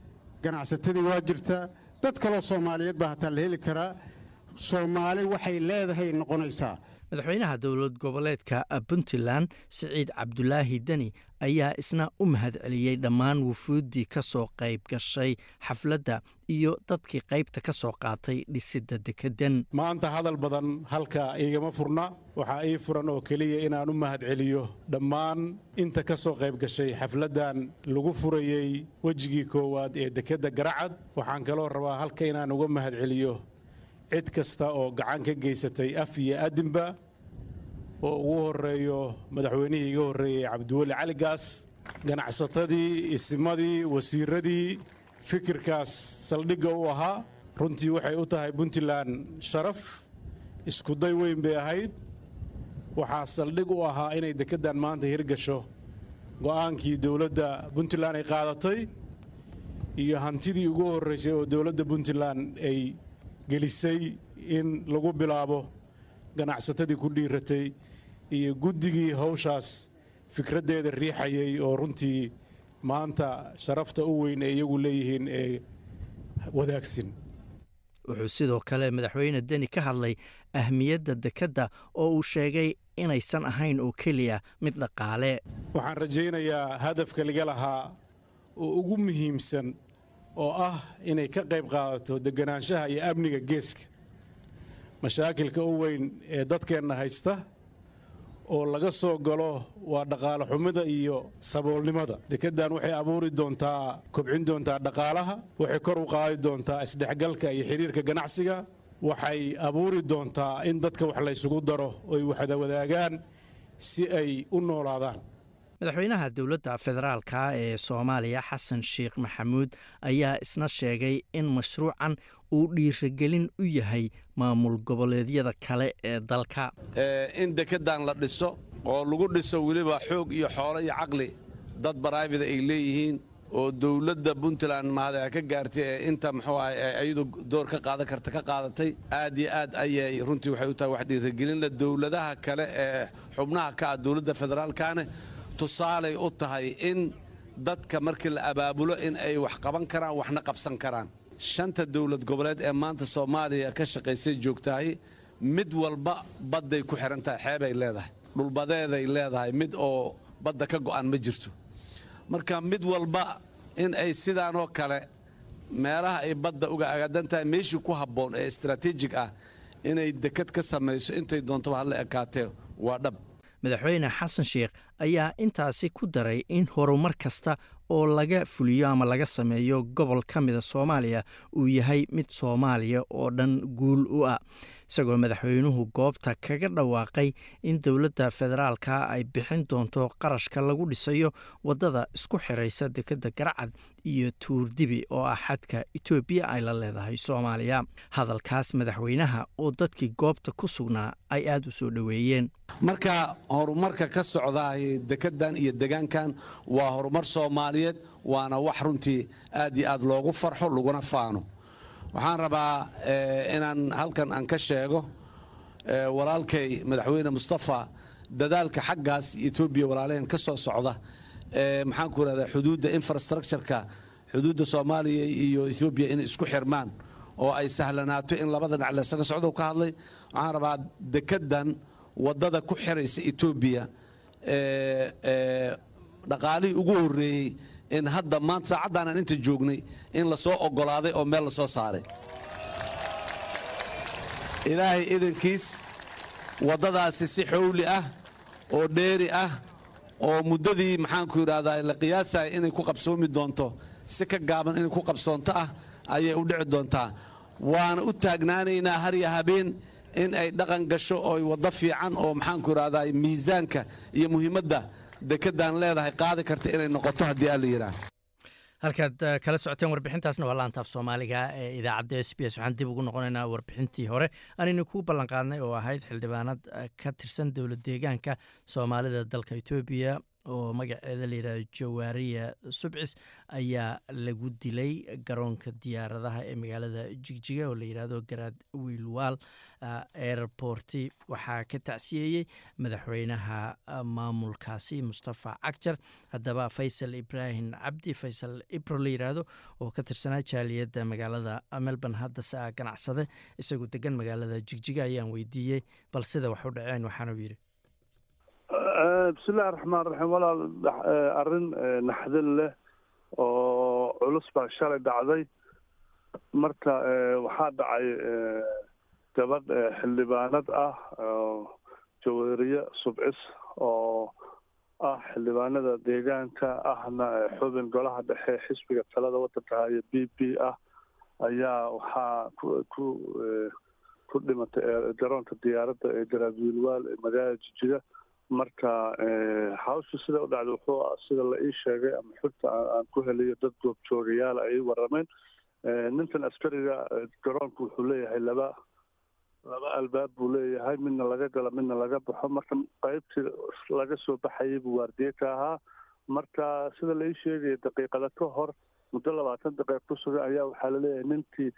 ganacsatadii waa jirtaa dad kaloo soomaaliyeed baa hataa la heli karaa. Soomaali waxay leedahay noqonaysaa. Madaxweynaha dowlad goboleedka puntland siciid cabdulaahi deni ayaa isna u mahadceliyey dhammaan wufuuddii ka soo qayb gashay xafladda iyo dadkii qaybta ka soo qaatay dhisidda dekeddan maanta hadal badan halka igama furna waxaa ii furan oo keliya inaan u mahadceliyo dhammaan inta ka soo qayb gashay xafladdan lagu furayey wejigii koowaad ee dekedda garacad. Waxaan kaloo rabaa halka inaan uga mahadceliyo cid kasta oo gacan ka geysatay af iyo adinba oo ugu horeeyo madaxweynihii iga horreeyey cabdiweli cali gaas ganacsatadii isimadii wasiiradii fikirkaas saldhigga u ahaa runtii waxay u tahay puntland sharaf iskuday weyn bay ahayd. Waxaa saldhig u ahaa inay dekeddan maanta hirgasho go'aankii dowladda puntland ay qaadatay iyo hantidii ugu horraysay oo dowladda puntland ay gelisay in lagu bilaabo ganacsatadii ku dhiiratay iyo guddigii hawshaas fikraddeeda riixayay oo runtii maanta sharafta u weyn ee iyagu leeyihiin ee wadaagsin. Wuxuu sidoo kale madaxweyne deni ka hadlay ahmiyadda dekedda oo uu sheegay inaysan ahayn oo keliya mid dhaqaale. Waxaan rajaynayaa hadafka laga lahaa oo ugu muhiimsan oo ah inay ka qayb qaadato deganaanshaha iyo amniga geeska. Mashaakilka u weyn ee dadkeenna haysta oo laga soo galo waa dhaqaale xumida iyo saboolnimada. Dekeddan waxay abuuri doontaa kobcin doontaa dhaqaalaha waxay kor u qaadi doontaa isdhexgalka iyo xidhiirka ganacsiga waxay abuuri doontaa in dadka wax laysugu daro oy waxda wadaagaan si ay u noolaadaan. Madaxweynaha dowladda federaalka ee soomaaliya xasan sheekh maxamuud ayaa isna sheegay in mashruucan uu dhiiragelin u yahay maamul goboleedyada kale ee dalka. In dekeddan la dhiso oo lagu dhiso weliba xoog iyo xoolo iyo caqli dad baraybida ay leeyihiin oo dowladda puntland mahada ka gaartay ee inta muxuu ah ayadu door ka qaadan karta ka qaadatay aad iyo aad ayay runtii waxay u tahay wax dhiiragelinla dowladaha kale ee xubnaha ka ah dowladda federaalkane tusaalay u tahay in dadka markii la abaabulo in ay wax qaban karaan waxna qabsan karaan shanta dowlad goboleed ee maanta soomaaliya ka shaqaysay joogtahay mid walba badday ku xihan tahay xeebay leedahay dhulbadeeday leedahay mid oo badda ka go'an ma jirto. Marka mid walba in ay sidaanoo kale meelaha ay badda uga agadan tahay meeshii ku habboon ee istaraatiijig ah inay dekad ka samayso intay doontaba hala ekaatee waa dhab. Madaxweyne xasan sheekh ayaa intaasi ku daray in horumar kasta oo laga fuliyo ama laga sameeyo gobol ka mida soomaaliya uu yahay mid soomaaliya oo dhan guul u ah isagoo madaxweynuhu goobta kaga dhawaaqay in dowladda federaalka ay bixin doonto qarashka lagu dhisayo waddada isku xiraysa dekedda garacad iyo tuurdibi oo ah xadka etoobiya ay la leedahay soomaaliya. Hadalkaas madaxweynaha oo dadkii goobta ku sugnaa ay aada u soo dhoweeyeen. Marka horumarka ka socdaay dekeddan iyo degaankan waa horumar soomaaliyeed waana wax runtii aad iyo aad loogu farxo laguna faano waxaan rabaa inaan halkan aan ka sheego walaalkay madaxweyne mustafa dadaalka xaggaas etoobiya walaalaheen ka soo socda. Maxaan ku rahdaa xuduudda infrastructureka xuduudda soomaaliya iyo etoobiya inay isku xirmaan oo ay sahlanaato in labada dhinac laysaga socdo ka hadlay. Waxaan rabaa dekeddan waddada ku xiraysa etoobiya dhaqaalihii ugu horreeyey in hadda maanta saacaddaanaan inta joognay in la soo oggolaaday oo meel la soo saaray. Ilaahay idankiis waddadaasi si xowli ah oo dheeri ah oo muddadii maxaanku yidhahdaa la qiyaasaya inay ku qabsoomi doonto si ka gaaban inay ku qabsoonto ah ayay u dhici doontaa. Waana u taagnaanaynaa harya habeen in ay dhaqan gasho oo waddo fiican oo maxaanku yidhahdaa miisaanka iyo muhiimadda dekeddan leedahay qaadi karta inay noqoto haddii alla yidhaah halkaad kala socoteen warbixintaasna waa laantaaf soomaaliga ee idaacadda s b s. Waxaan dib ugu noqonaynaa warbixintii hore. Aanaynu kuu ballanqaadnay oo ahayd xildhibaanad ka tirsan dowlad deegaanka soomaalida dalka etoobiya oo magaceeda layidhahdo jawaariya subcis ayaa lagu dilay garoonka diyaaradaha ee magaalada jigjiga oo layidhahdo garaad wiilwaal airporti. Waxaa ka tacsiyeeyey madaxweynaha maamulkaasi mustafa cagjar haddaba faysal ibraahim cabdi faysal ibro la yidhaahdo oo ka tirsanaa jaaliyadda magaalada melbourne. Haddase a ganacsade isagoo degan magaalada jigjiga ayaan weydiiyey bal sida wax u dhaceen waxaanuu yidhi bismillahi raxmaan raxiim walaal arrin naxdin leh oo culus baa shalay dhacday. Marka waxaa dhacay gabadh xildhibaanad ah jaweeriye subcis oo ah xildhibaanada deegaanka ahna xubin golaha dhexe xisbiga talada waddanka iyo b b ah ayaa waxaa ku ku ku dhimatay garoonka diyaaradda ee garaad wiilwaal ee magaalada jijiga marka hawsha sida u dhacday wuxuu sida la ii sheegay ama xogta aan ku helayo dad goobjoogayaal ay warameen ninkan askariga garoonku wuxuu leeyahay laba laba albaab buu leeyahay midna laga galo midna laga baxo. Marka qaybtii laga soo baxayay buu waardiye ka ahaa. Marka sida la ii sheegaya daqiiqada ka hor muddo labaatan daqiiq ku sugan ayaa waxaa la leeyahay ninkii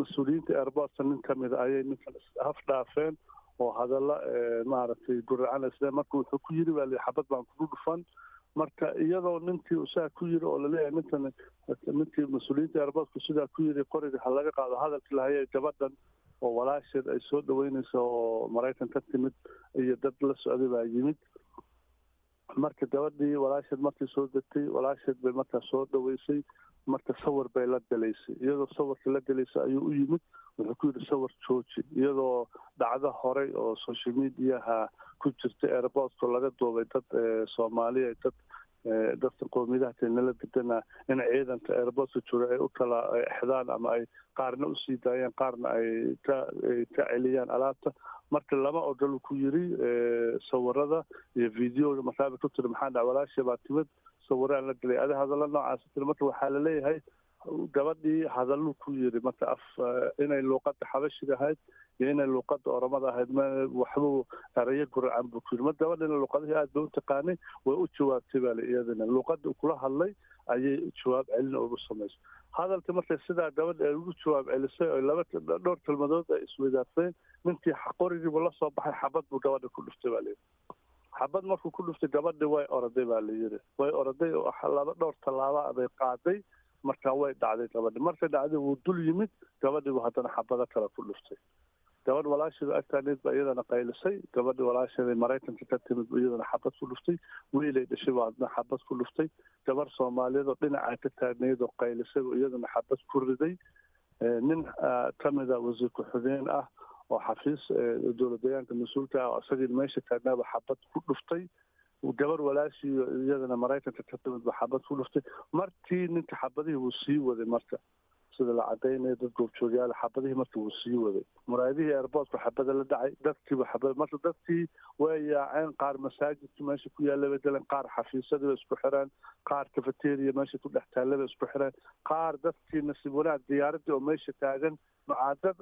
mas'uuliyiinta airportka nin kamida ayay ninkan haf dhaafeen oo hadalla maaragtay guracan isle marka wuxuu ku yiri baa xabad baan kugu dhufan. Marka iyadoo ninkii usaa ku yiri oo la leeyahay ninkan ninkii mas'uuliyiinta airportka sidaa ku yiri qoriga ha laga qaado hadalkii lahayay gabadhan oo walaasheed ay soo dhaweynaysa oo maraykan ka timid iyo dad la socday baa yimid. Marka gabadhii walaasheed markii soo degtay walaasheed bay markaa soo dhaweysay marka sawir bay la galaysay. Iyadoo sawirka la galaysay ayuu u yimid wuxuu ku yidhi sawir jooji. Iyadoo dhacdo horey oo social mediaha ku jirta airportka laga duubay dad soomaaliya dad dadka qowmiyadaha keenala bedana in ciidanka airportka jooga ay u kala exdaan ama ay qaarna u sii daayeen qaarna ay ka celiyaan alaabta. Marka lama ogolu ku yiri sawirada iyo videoga markaaba ku tiri maxaa dhac walaashii baa timid sawiraan la gelay adi hadalla noocaas tiri marka waxaa la leeyahay gabadhii hadallu ku yiri marka af inay luuqada xabashiga ahayd iyo inay luuqada oromada ahayd waxbuu erayo guracan buu ku yiri mar gabadhina luuqadihii aad bay u taqaanay way u jawaabtay baa iyadana luuqada kula hadlay ayay jawaab celin ugu samaysay hadalka markay sidaa gabadha ay ugu jawaab celisay oo laba dhowr kelmadood ay isweydaarteen ninkii qorigiibu la soo baxay xabad buu gabadha ku dhuftay baa layidhi xabad markuu ku dhuftay gabadhii way oraday baa layidhi way oraday oo laba dhowr tallaaba bay qaaday marka way dhacday gabadhi markay dhacday wuu dul yimid gabadhiibu haddana xabado kale ku dhuftay gabadh walaasheeda agtaaneed baa iyadana qaylisay gabadhi walaasheeda maraykanka ka timid iyadana xabad ku dhuftay wiilay dhashay baa haddana xabad ku dhuftay gabar soomaaliyeed oo dhinacaa ka taagnayd oo qaylisay bu iyadana xabad ku riday nin kamida wasiir ku-xigeen ah oo xafiis dowlad deegaanka mas'uulka ah oo isagii meesha taagnaaba xabad ku dhuftay gabar walaashii iyadana maraykanka ka timid ba xabad ku dhuftay markii ninka xabadihii wuu sii waday marka sida la cadaynayo dad goobjoogayaal xabadihii marka wuu sii waday. Muraayadihii airportka xabada la dhacay dadkiiba xabad marka dadkii way yaaceen qaar masaajidka meesha ku yaalla bay galeen qaar xafiisadii bay isku xireen qaar cafeteria meesha ku dhex taalla bay isku xireen qaar dadkii nasiib wanaag diyaaradii oo meesha taagan macaadad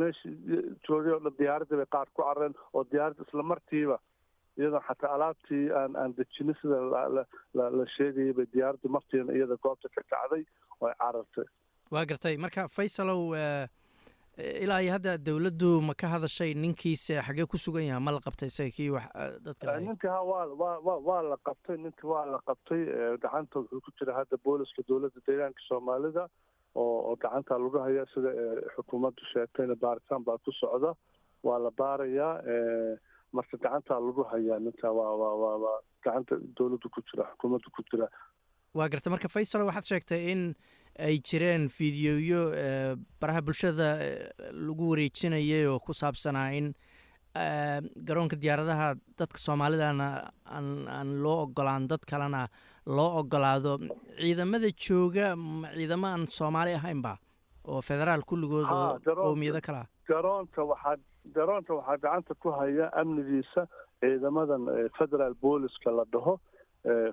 meesha joogay oo dhan diyaaradii bay qaar ku carareen oo diyaaradda isla markiiba iyadoo xataa alaabtii aan aan dejinin sida la sheegayay bay diyaaraddu martiina iyada goobta ka kacday oo ay carartay waa gartay. Marka faysalow ilaa iyo hadda dowladdu ma ka hadashay ninkiisa xagee ku sugan yaha ma la qabtay isaga kii wax dadka ninka ha waa wa waa la qabtay ninka waa la qabtay gacanta wuxuu ku jira hadda booliska dowladda deegaanka soomaalida oo oo gacanta lagu haya sida xukuumaddu sheegtayna baaritaan baa ku socda. Waa la baarayaa marka gacantaa lagu hayaa ninka waa waa waa waa gacanta dowladdu ku jira xukuumaddu ku jira. Waa garta marka faysal waxaad sheegtay in ay jireen fideoyo baraha bulshada lagu wareejinayay oo ku saabsanaa in garoonka diyaaradaha dadka soomaalidana aan loo ogolaan dad kalena loo ogolaado ciidamada jooga ciidamo aan soomaali ahaynba oo federaal kulligood oo qowmiyado kale ah garoonka waxaa garoonka waxaa gacanta ku haya amnigiisa ciidamadan federaal booliska la dhaho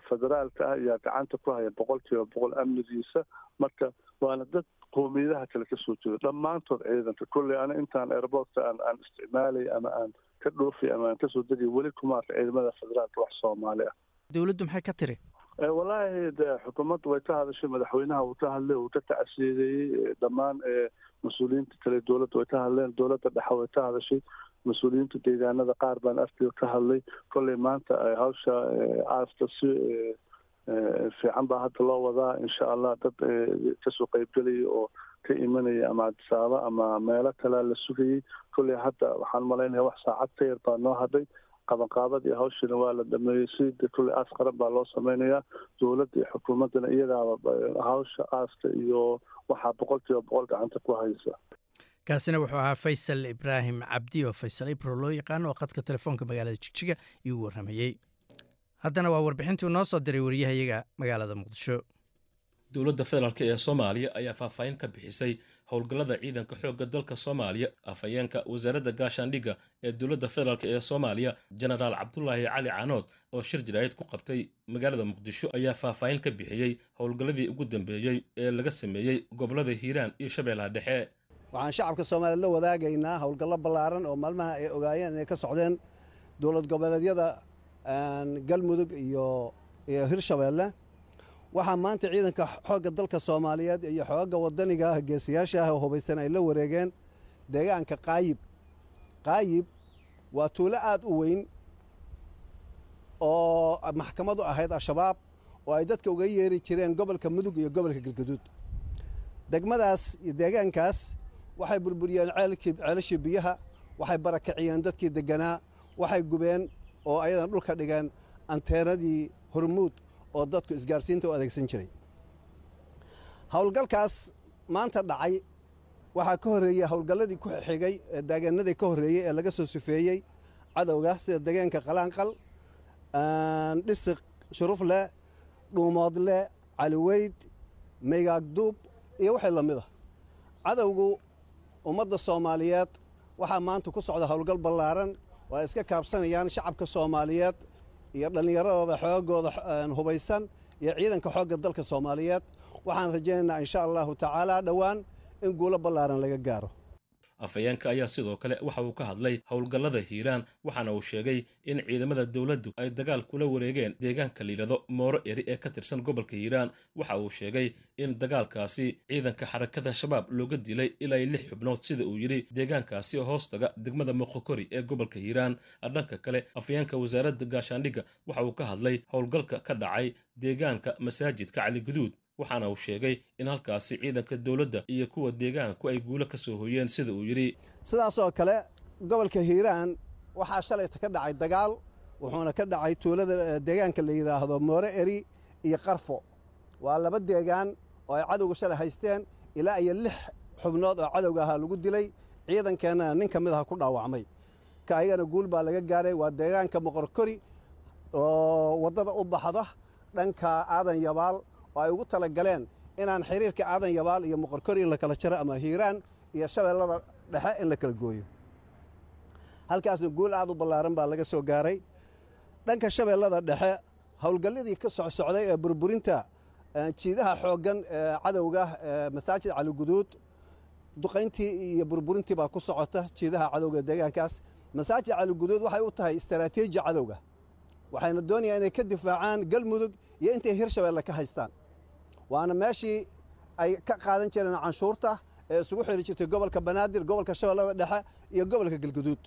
federaalka ah ayaa gacanta ku haya boqol kiiba boqol amnigiisa marka waana dad qowmiyadaha kale ka soo jeeda dhammaantood ciidanka kolley ana intaan airportka aan isticmaalay ama aan ka dhoofi ama aan ka soo degi weli kuma arka ciidamada federaalka wax soomaali ah. Dowladdu maxay ka tiri? Wallaahi de xukuumaddu way ka hadashay madaxweynaha wuu ka hadlay wuu ka tacsiideeyey dhammaan mas'uuliyiinta kale dowladda way ka hadleen dowladda dhexe way ka hadashay mas'uuliyiinta deegaanada qaar baan arkiyo ka hadlay kolley maanta hawsha aasta si fiican baa hadda loo wadaa insha allah dad ka soo qeybgelaya oo ka imanaya ama adisaaba ama meelo kalea la sugayay kolley hadda waxaan malaynaya wax saacad ka yar baa noo hadhay qabanqaabadii hawshina waa la dhameeyey si kulley aas qaran baa loo sameynayaa dowladda iyo xukuumaddana iyadaaba hawsha aaska iyo waxaa boqol kiiba boqol gacanta ku haysa kaasina wuxuu ahaa faysal ibraahim cabdi oo faysal ibro loo yaqaano oo khadka telefoonka magaalada jigjiga iuu warramayey haddana waa warbixintuu noo soo diray wariyahayaga magaalada muqdisho. Dowladda federaalk ee soomaaliya ayaa faahfaahin ka bixisay howlgallada ciidanka xoogga dalka soomaaliya afhayeenka wasaaradda gaashaandhigga ee dowladda federaalk ee soomaaliya jenaraal cabdulaahi cali canood oo shir jaraa'id ku qabtay magaalada muqdisho ayaa faahfaahin ka bixiyey howlgalladii ugu dambeeyey ee laga sameeyey gobollada hiiraan iyo shabeellaha dhexe waxaan shacabka soomaaliyeed la wadaagaynaa howlgallo ballaaran oo maalmaha ay ogaayeen inay ka socdeen dowlad goboleedyada galmudug iyo iyo hirshabeelle. Waxaa maanta ciidanka xoogga dalka soomaaliyeed iyo xoogga waddaniga geesiyaasha ah oo hubaysan ay la wareegeen deegaanka qaayib. Qaayib waa tuulo aad u weyn oo maxkamadu ahayd al-shabaab oo ay dadka uga yeeri jireen gobolka mudug iyo gobolka galgaduud degmadaas iyo deegaankaas waxay burburiyeen ceelashii biyaha. Waxay barakiciyeen dadkii degganaa waxay gubeen oo ayadan dhulka dhigeen anteenadii hormuud oo dadku isgaarsiinta u adeegsan jiray. Howlgalkaas maanta dhacay. Waxaa ka horreeyey howlgalladii ku xigay ee daagaanadii ka horreeyey ee laga soo sufeeyey cadowga sida degaanka qalaanqal dhisiq shurufleh dhuumoodle caliweyd maygaagduub iyo wixii la mid a cadowgu ummadda soomaaliyeed waxaa maanta ku socda howlgal ballaaran oo ay iska kaabsanayaan shacabka soomaaliyeed iyo dhallinyaradooda xoogooda hubaysan iyo ciidanka xoogga dalka soomaaliyeed. Waxaan rajaynaynaa insha allahu tacaala dhowaan in guulo ballaaran laga gaaro afhayeenka ayaa sidoo kale waxa uu ka hadlay howlgallada hiiraan waxaana uu sheegay in ciidamada dowladdu ay dagaal kula wareegeen deegaanka layidhahdo mooro eri ee ka tirsan gobolka hiiraan. Waxa uu sheegay in dagaalkaasi ciidanka xarakada shabaab looga dilay ilaa lix xubnood sida uu yidhi deegaankaasi oo hoostaga degmada moqokori ee gobolka hiiraan. Dhanka kale afhayeenka wasaaradda gaashaandhigga waxa uu ka hadlay howlgalka ka dhacay deegaanka masaajidka caligaduud waxaana uu sheegay in halkaasi ciidanka dowladda iyo kuwa deegaanku ay guulo ka soo hoyeen sida uu yidhi. Sidaasoo kale gobolka hiiraan waxaa shalayta ka dhacay dagaal wuxuuna ka dhacay tuulada deegaanka la yidhaahdo moore eri iyo qarfo. Waa laba deegaan oo ay cadowga shalay haysteen ilaa iyo lix xubnood oo cadowga ahaa lagu dilay ciidankeennana nin ka mid aha ku dhaawacmay. Ka ayagana guul baa laga gaaray waa deegaanka moqorkori oo waddada u baxda dhanka aadan yabaal oo ay ugu tala galeen inaan xiriirka aadan yabaal iyo moqorkori in la kala jaro ama hiiraan iyo shabeellada dhexe in la kala gooyo. Halkaasna guul aad u ballaaran baa laga soo gaaray. Dhanka shabeellada dhexe howlgalladii ka socsocday ee burburinta jiidaha xooggan ee cadowga masaajid caliguduud duqayntii iyo burburintii baa ku socota jiidaha cadowga deegaankaas. Masaajid caliguduud waxay u tahay istaraatiiji cadowga waxayna doonayaan inay ka difaacaan galmudug iyo intay hirshabeelle ka haystaan. Waana meeshii ay ka qaadan jireen canshuurta ee isugu xiri jirtay gobolka banaadir gobolka shabeellada dhexe iyo gobolka galguduud.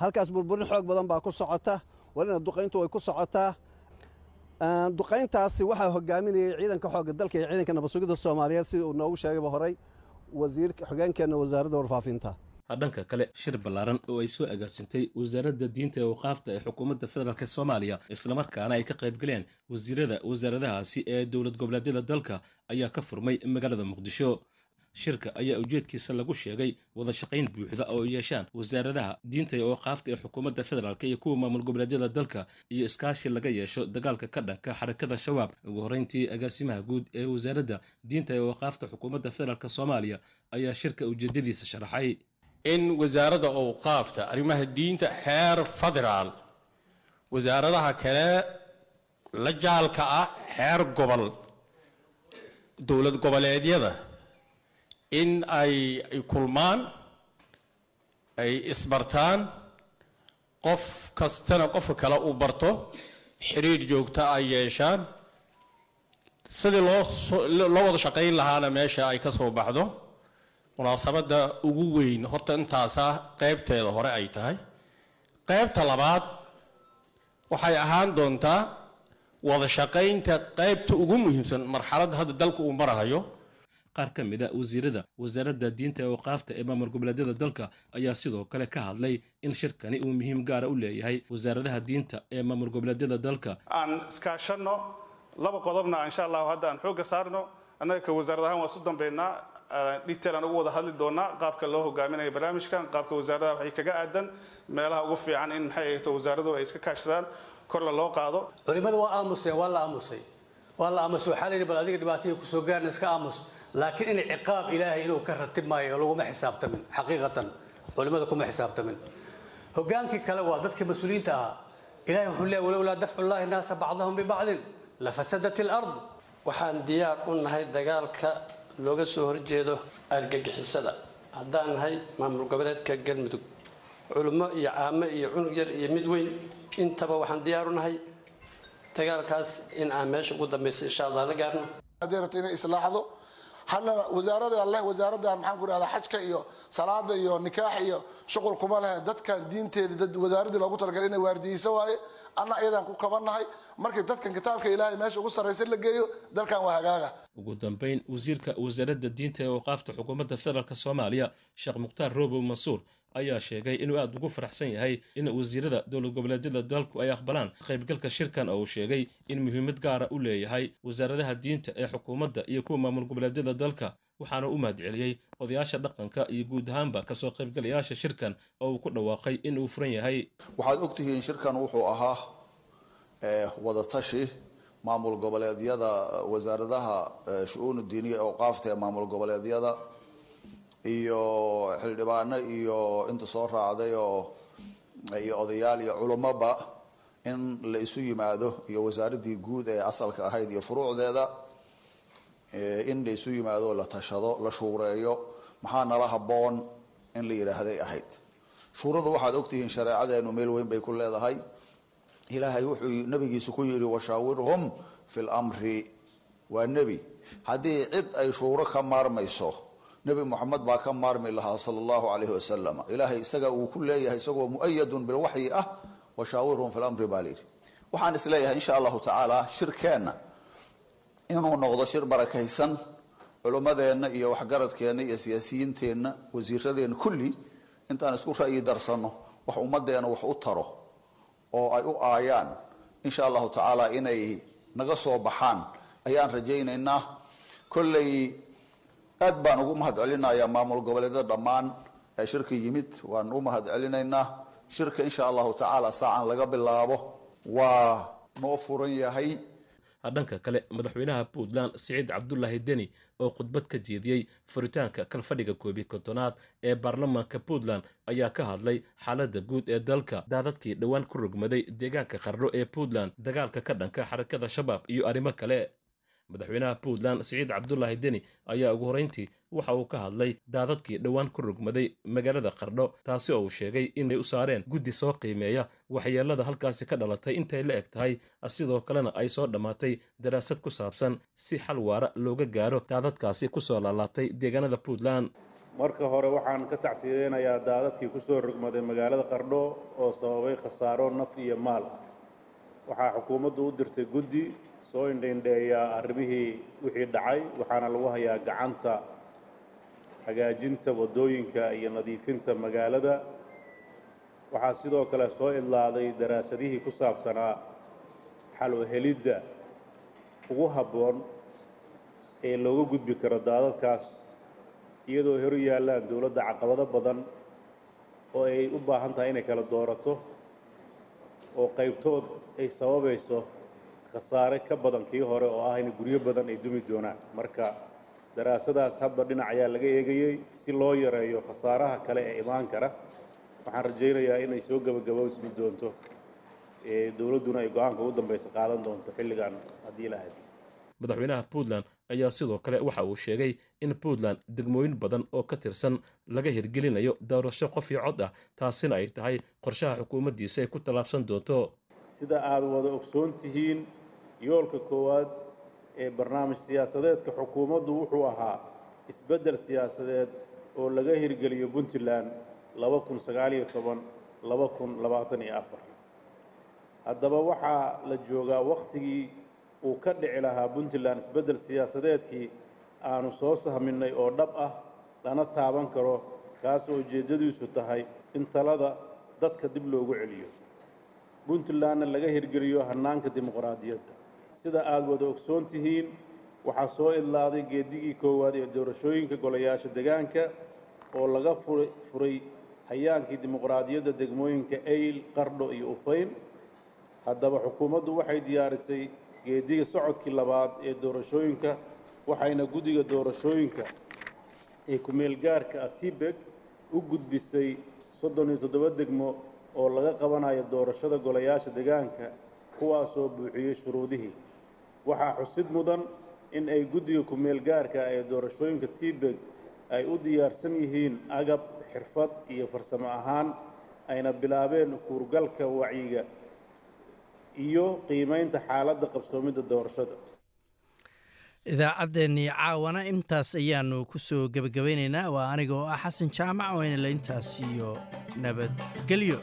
Halkaas burburin xoog badan baa ku socota walina duqayntu way ku socotaa duqayntaasi waxaa hogaaminayay ciidanka xoogga dalka iyo ciidanka nabadsugidda soomaaliyeed sida uu noogu sheegayba horey wasiirka xogeenkeenna wasaaradda warfaafinta dhanka kale shir ballaaran oo ay soo agaasintay wasaaradda diinta ee waqaafta ee xukuumadda federaalk soomaaliya islamarkaana ay ka qaybgaleen wasiirada wasaaradahaasi ee dowlad goboleedyada dalka ayaa ka furmay magaalada muqdisho. Shirka ayaa ujeedkiisa lagu sheegay wada shaqayn buuxda oo yeeshaan wasaaradaha diinta ee waqaafta ee xukuumadda federaalk iyo kuwa maamul goboleedyada dalka iyo iskaashi laga yeesho dagaalka ka dhanka xarakada shabaab. Ugu horreyntii agaasimaha guud ee wasaaradda diinta ee waqaafta xukuumadda federaalk soomaaliya ayaa shirka ujeedadiisa sharaxay in wasaaradda owqaafta arrimaha diinta xeer federaal wasaaradaha kale la jaalka ah xeer gobol dowlad goboleedyada in ay kulmaan ay isbartaan qof kastana qofka kale uu barto xiriir joogta ay yeeshaan sidii loo loo wada shaqayn lahaana meesha ay ka soo baxdo munaasabadda ugu weyn horta intaasa qaybteeda hore ay tahay. Qaybta labaad waxay ahaan doontaa wada shaqaynta qaybta ugu muhiimsan marxaladda hadda dalka uu marahayo. Qaar ka mid a wasiirada wasaaradda diinta ee waqaafta ee maamul goboleedyada dalka ayaa sidoo kale ka hadlay in shirkani uu muhiim gaara u leeyahay wasaaradaha diinta ee maamul goboleedyada dalka. Aan iskaashanno laba qodobna insha allahu hadda aan xoogga saarno annaga ka wasaarad ahaan waa isu dambeynaa detail aan ugu wada hadli doonaa qaabka loo hogaaminayo barnaamijkan qaabka wasaaradaha waxay kaga aadan. Meelaha ugu fiican in maxay ahayto wasaaradu ay iska kaashadaan korla loo qaado. Culimmada waa aamuseen waa la aamusay. Waa la aamusay. Waxaa la yidhi bal adiga dhibaatadii ku soo gaarna iska aamus. Laakiin in ciqaab ilaahay inuu ka ratib maayo laguma xisaabtamin xaqiiqatan. Culimmada kuma xisaabtamin. Hogaankii kale waa dadkii mas'uuliyiinta ahaa. Ilahay wuxuu leeyahy walowlaa dafcu llahi naasa bacdahum bibacdin lafasadat ilard waxaan diyaar u nahay dagaalka looga soo horjeedo argagixisada. Haddaan nahay maamul goboleedka galmudug. Culummo iyo caamo iyo cunug yar iyo mid weyn intaba waxaan diyaar u nahay dagaalkaas in aan meesha ugu dambaysa insha allah la gaarno wasaarada wasaaradan maxaan ku ihahdaa xajka iyo salaada iyo nikaax iyo shuqul kuma lehe dadkan diinteeda dad wasaaradii loogu talagalay inay waardiyeyso waaye anna iyadaan ku kabannahay. Markii dadkan kitaabka ilaahay meesha ugu sarraysa la geeyo dalkan waa hagaaga. Ugu dambayn wasiirka wasaaradda diinta ee waqaafta xukuumadda federaalk soomaaliya sheekh mukhtaar roobow mansuur ayaa sheegay inuu aada ugu faraxsan yahay in wasiirada dowlad goboleedyada dalku ay aqbalaan. Qaybgalka shirkan oo uu sheegay in muhiimad gaara u leeyahay wasaaradaha diinta ee xukuumadda iyo kuwa maamul goboleedyada dalka waxaana u mahadceliyey odayaasha dhaqanka iyo guud ahaanba ka soo qaybgalayaasha shirkan oo uu ku dhawaaqay in uu furan yahay. Waxaad ogtihiin shirkan wuxuu ahaa wadatashi maamul goboleedyada wasaaradaha shu-uunu diiniya ee awqaafta ee maamul goboleedyada iyo xildhibaano iyo inta soo raacday oo iyo odayaal iyo culumoba in la isu yimaado iyo wasaaradii guud ee asalka ahayd iyo furuucdeeda in la isu yimaado la tashado la shuureeyo maxaa nala habboon in la yidhaahday ahayd. Shuuradu waxaad ogtihiin shareecadeenu meel weyn bay ku leedahay. Ilaahay wuxuu nabigiisa ku yidhi washaawirhum fi lmri waa nebi. Haddii cid ay shuuro ka maarmayso nebi moxamed baa ka maarmi lahaa sala allahu calayhi wasalam ilaahay isaga uu ku leeyahay isagoo mu'ayadun bilwaxyi ah washaawirhum fi lamri baa layidhi waxaan is leeyahay insha allahu tacaala shirkeenna. Inuu noqdo shir barakaysan culummadeenna iyo waxgaradkeenna iyo siyaasiyiinteenna wasiiradeenna kulli intaan isku ra'yi darsanno wax ummaddeena wax u taro oo ay u aayaan insha allahu tacaala inay naga soo baxaan. Ayaan rajaynaynaa. Kolley aad baan ugu mahad celinayaa maamul goboleedyada dhammaan ee shirka yimid. Waan u mahad celinaynaa shirka insha allahu tacaala saacan laga bilaabo. Waa noo furan yahay. Dhanka kale madaxweynaha puntland siciid cabdulaahi deni oo khudbad ka jeediyey furitaanka kalfadhiga koobiyi kontonaad ee baarlamaanka puntland ayaa ka hadlay xaaladda guud ee dalka. Daadadkii dhowaan ku rogmaday deegaanka qarno ee puntland dagaalka ka dhanka xarakada shabaab iyo arrimo kale madaxweynaha puntland siciid cabdulaahi deni ayaa ugu horrayntii waxa uu ka hadlay daadadkii dhowaan ku rogmaday magaalada qardho taasi oo uu sheegay inay u saareen guddi soo qiimeeya waxyeelada halkaasi ka dhalatay intay la eg tahay sidoo kalena ay soo dhammaatay daraasad ku saabsan si xal waara looga gaaro daadadkaasi ku soo laalaatay deegaanada puntland. Marka hore waxaan ka tacsiyeynayaa daadadkii ku soo rogmaday magaalada qardho oo sababay khasaaro naf iyo maal. Waxaa xukuumaddu u dirtay guddi soo indhaindheeya arrimihii wixii dhacay waxaana lagu hayaa gacanta hagaajinta waddooyinka iyo nadiifinta magaalada. Waxaa sidoo kale soo idlaaday daraasadihii ku saabsanaa xalwahelidda ugu habboon ee looga gudbi karo daadadkaas iyadoo horu yaallaan dowladda caqabado badan oo ay u baahan tahay inay kala doorato oo qaybtood ay sababayso khasaare ka badan kii hore oo ah in guryo badan ay dumi doonaan. Marka daraasadaas hadba dhinac ayaa laga eegayey si loo yareeyo khasaaraha kale ee imaan kara waxaan rajaynayaa inay soo gebagaboosmi doonto dowladduna ay go'aanka ugu dambaysa qaadan doonto xilligan haddii la madaxweynaha puntland ayaa sidoo kale waxa uu sheegay in puntland degmooyin badan oo ka tirsan laga hirgelinayo doorasho qof iyo cod ah taasina ay tahay qorshaha xukuumaddiisa ay ku tallaabsan doonto. Sida aad wada ogsoon tihiin yoolka koowaad ee barnaamij siyaasadeedka xukuumaddu wuxuu ahaa isbeddel siyaasadeed oo laga hirgeliyo puntland laba kun sagaaliyo toban laba kun labaatan iyo afar. Haddaba waxaa la joogaa wakhtigii uu ka dhici lahaa puntland isbeddel siyaasadeedkii aanu soo sahminnay oo dhab ah lana taaban karo kaasoo ujeeddadiisu tahay in talada dadka dib loogu celiyo. Puntlandna laga hirgeliyo hannaanka dimuqraadiyadda sida aada wada ogsoon tihiin waxaa soo idlaaday geedigii koowaad ee doorashooyinka golayaasha degaanka oo laga furay hayaankii dimuqraadiyadda degmooyinka ayl qardho iyo ufayn. Haddaba xukuumaddu waxay diyaarisay geediga socodkii labaad ee doorashooyinka waxayna guddiga doorashooyinka ee ku-meelgaarka ah tibeg u gudbisay soddon iyo toddoba degmo oo laga qabanayo doorashada golayaasha degaanka kuwaasoo buuxiyey shuruudihii waxaa xusid mudan in ay guddiga ku-meelgaarka ee doorashooyinka tibeg ay u diyaarsan yihiin agab xirfad iyo farsamo ahaan ayna bilaabeen kuurgalka wacyiga iyo qiimaynta xaaladda qabsoomidda doorashada. Idaacaddeenii caawana intaas ayaanu ku soo gebagabaynaynaa waa aniga oo ah xasan jaamac wayna la intaas iyo nabadgelyo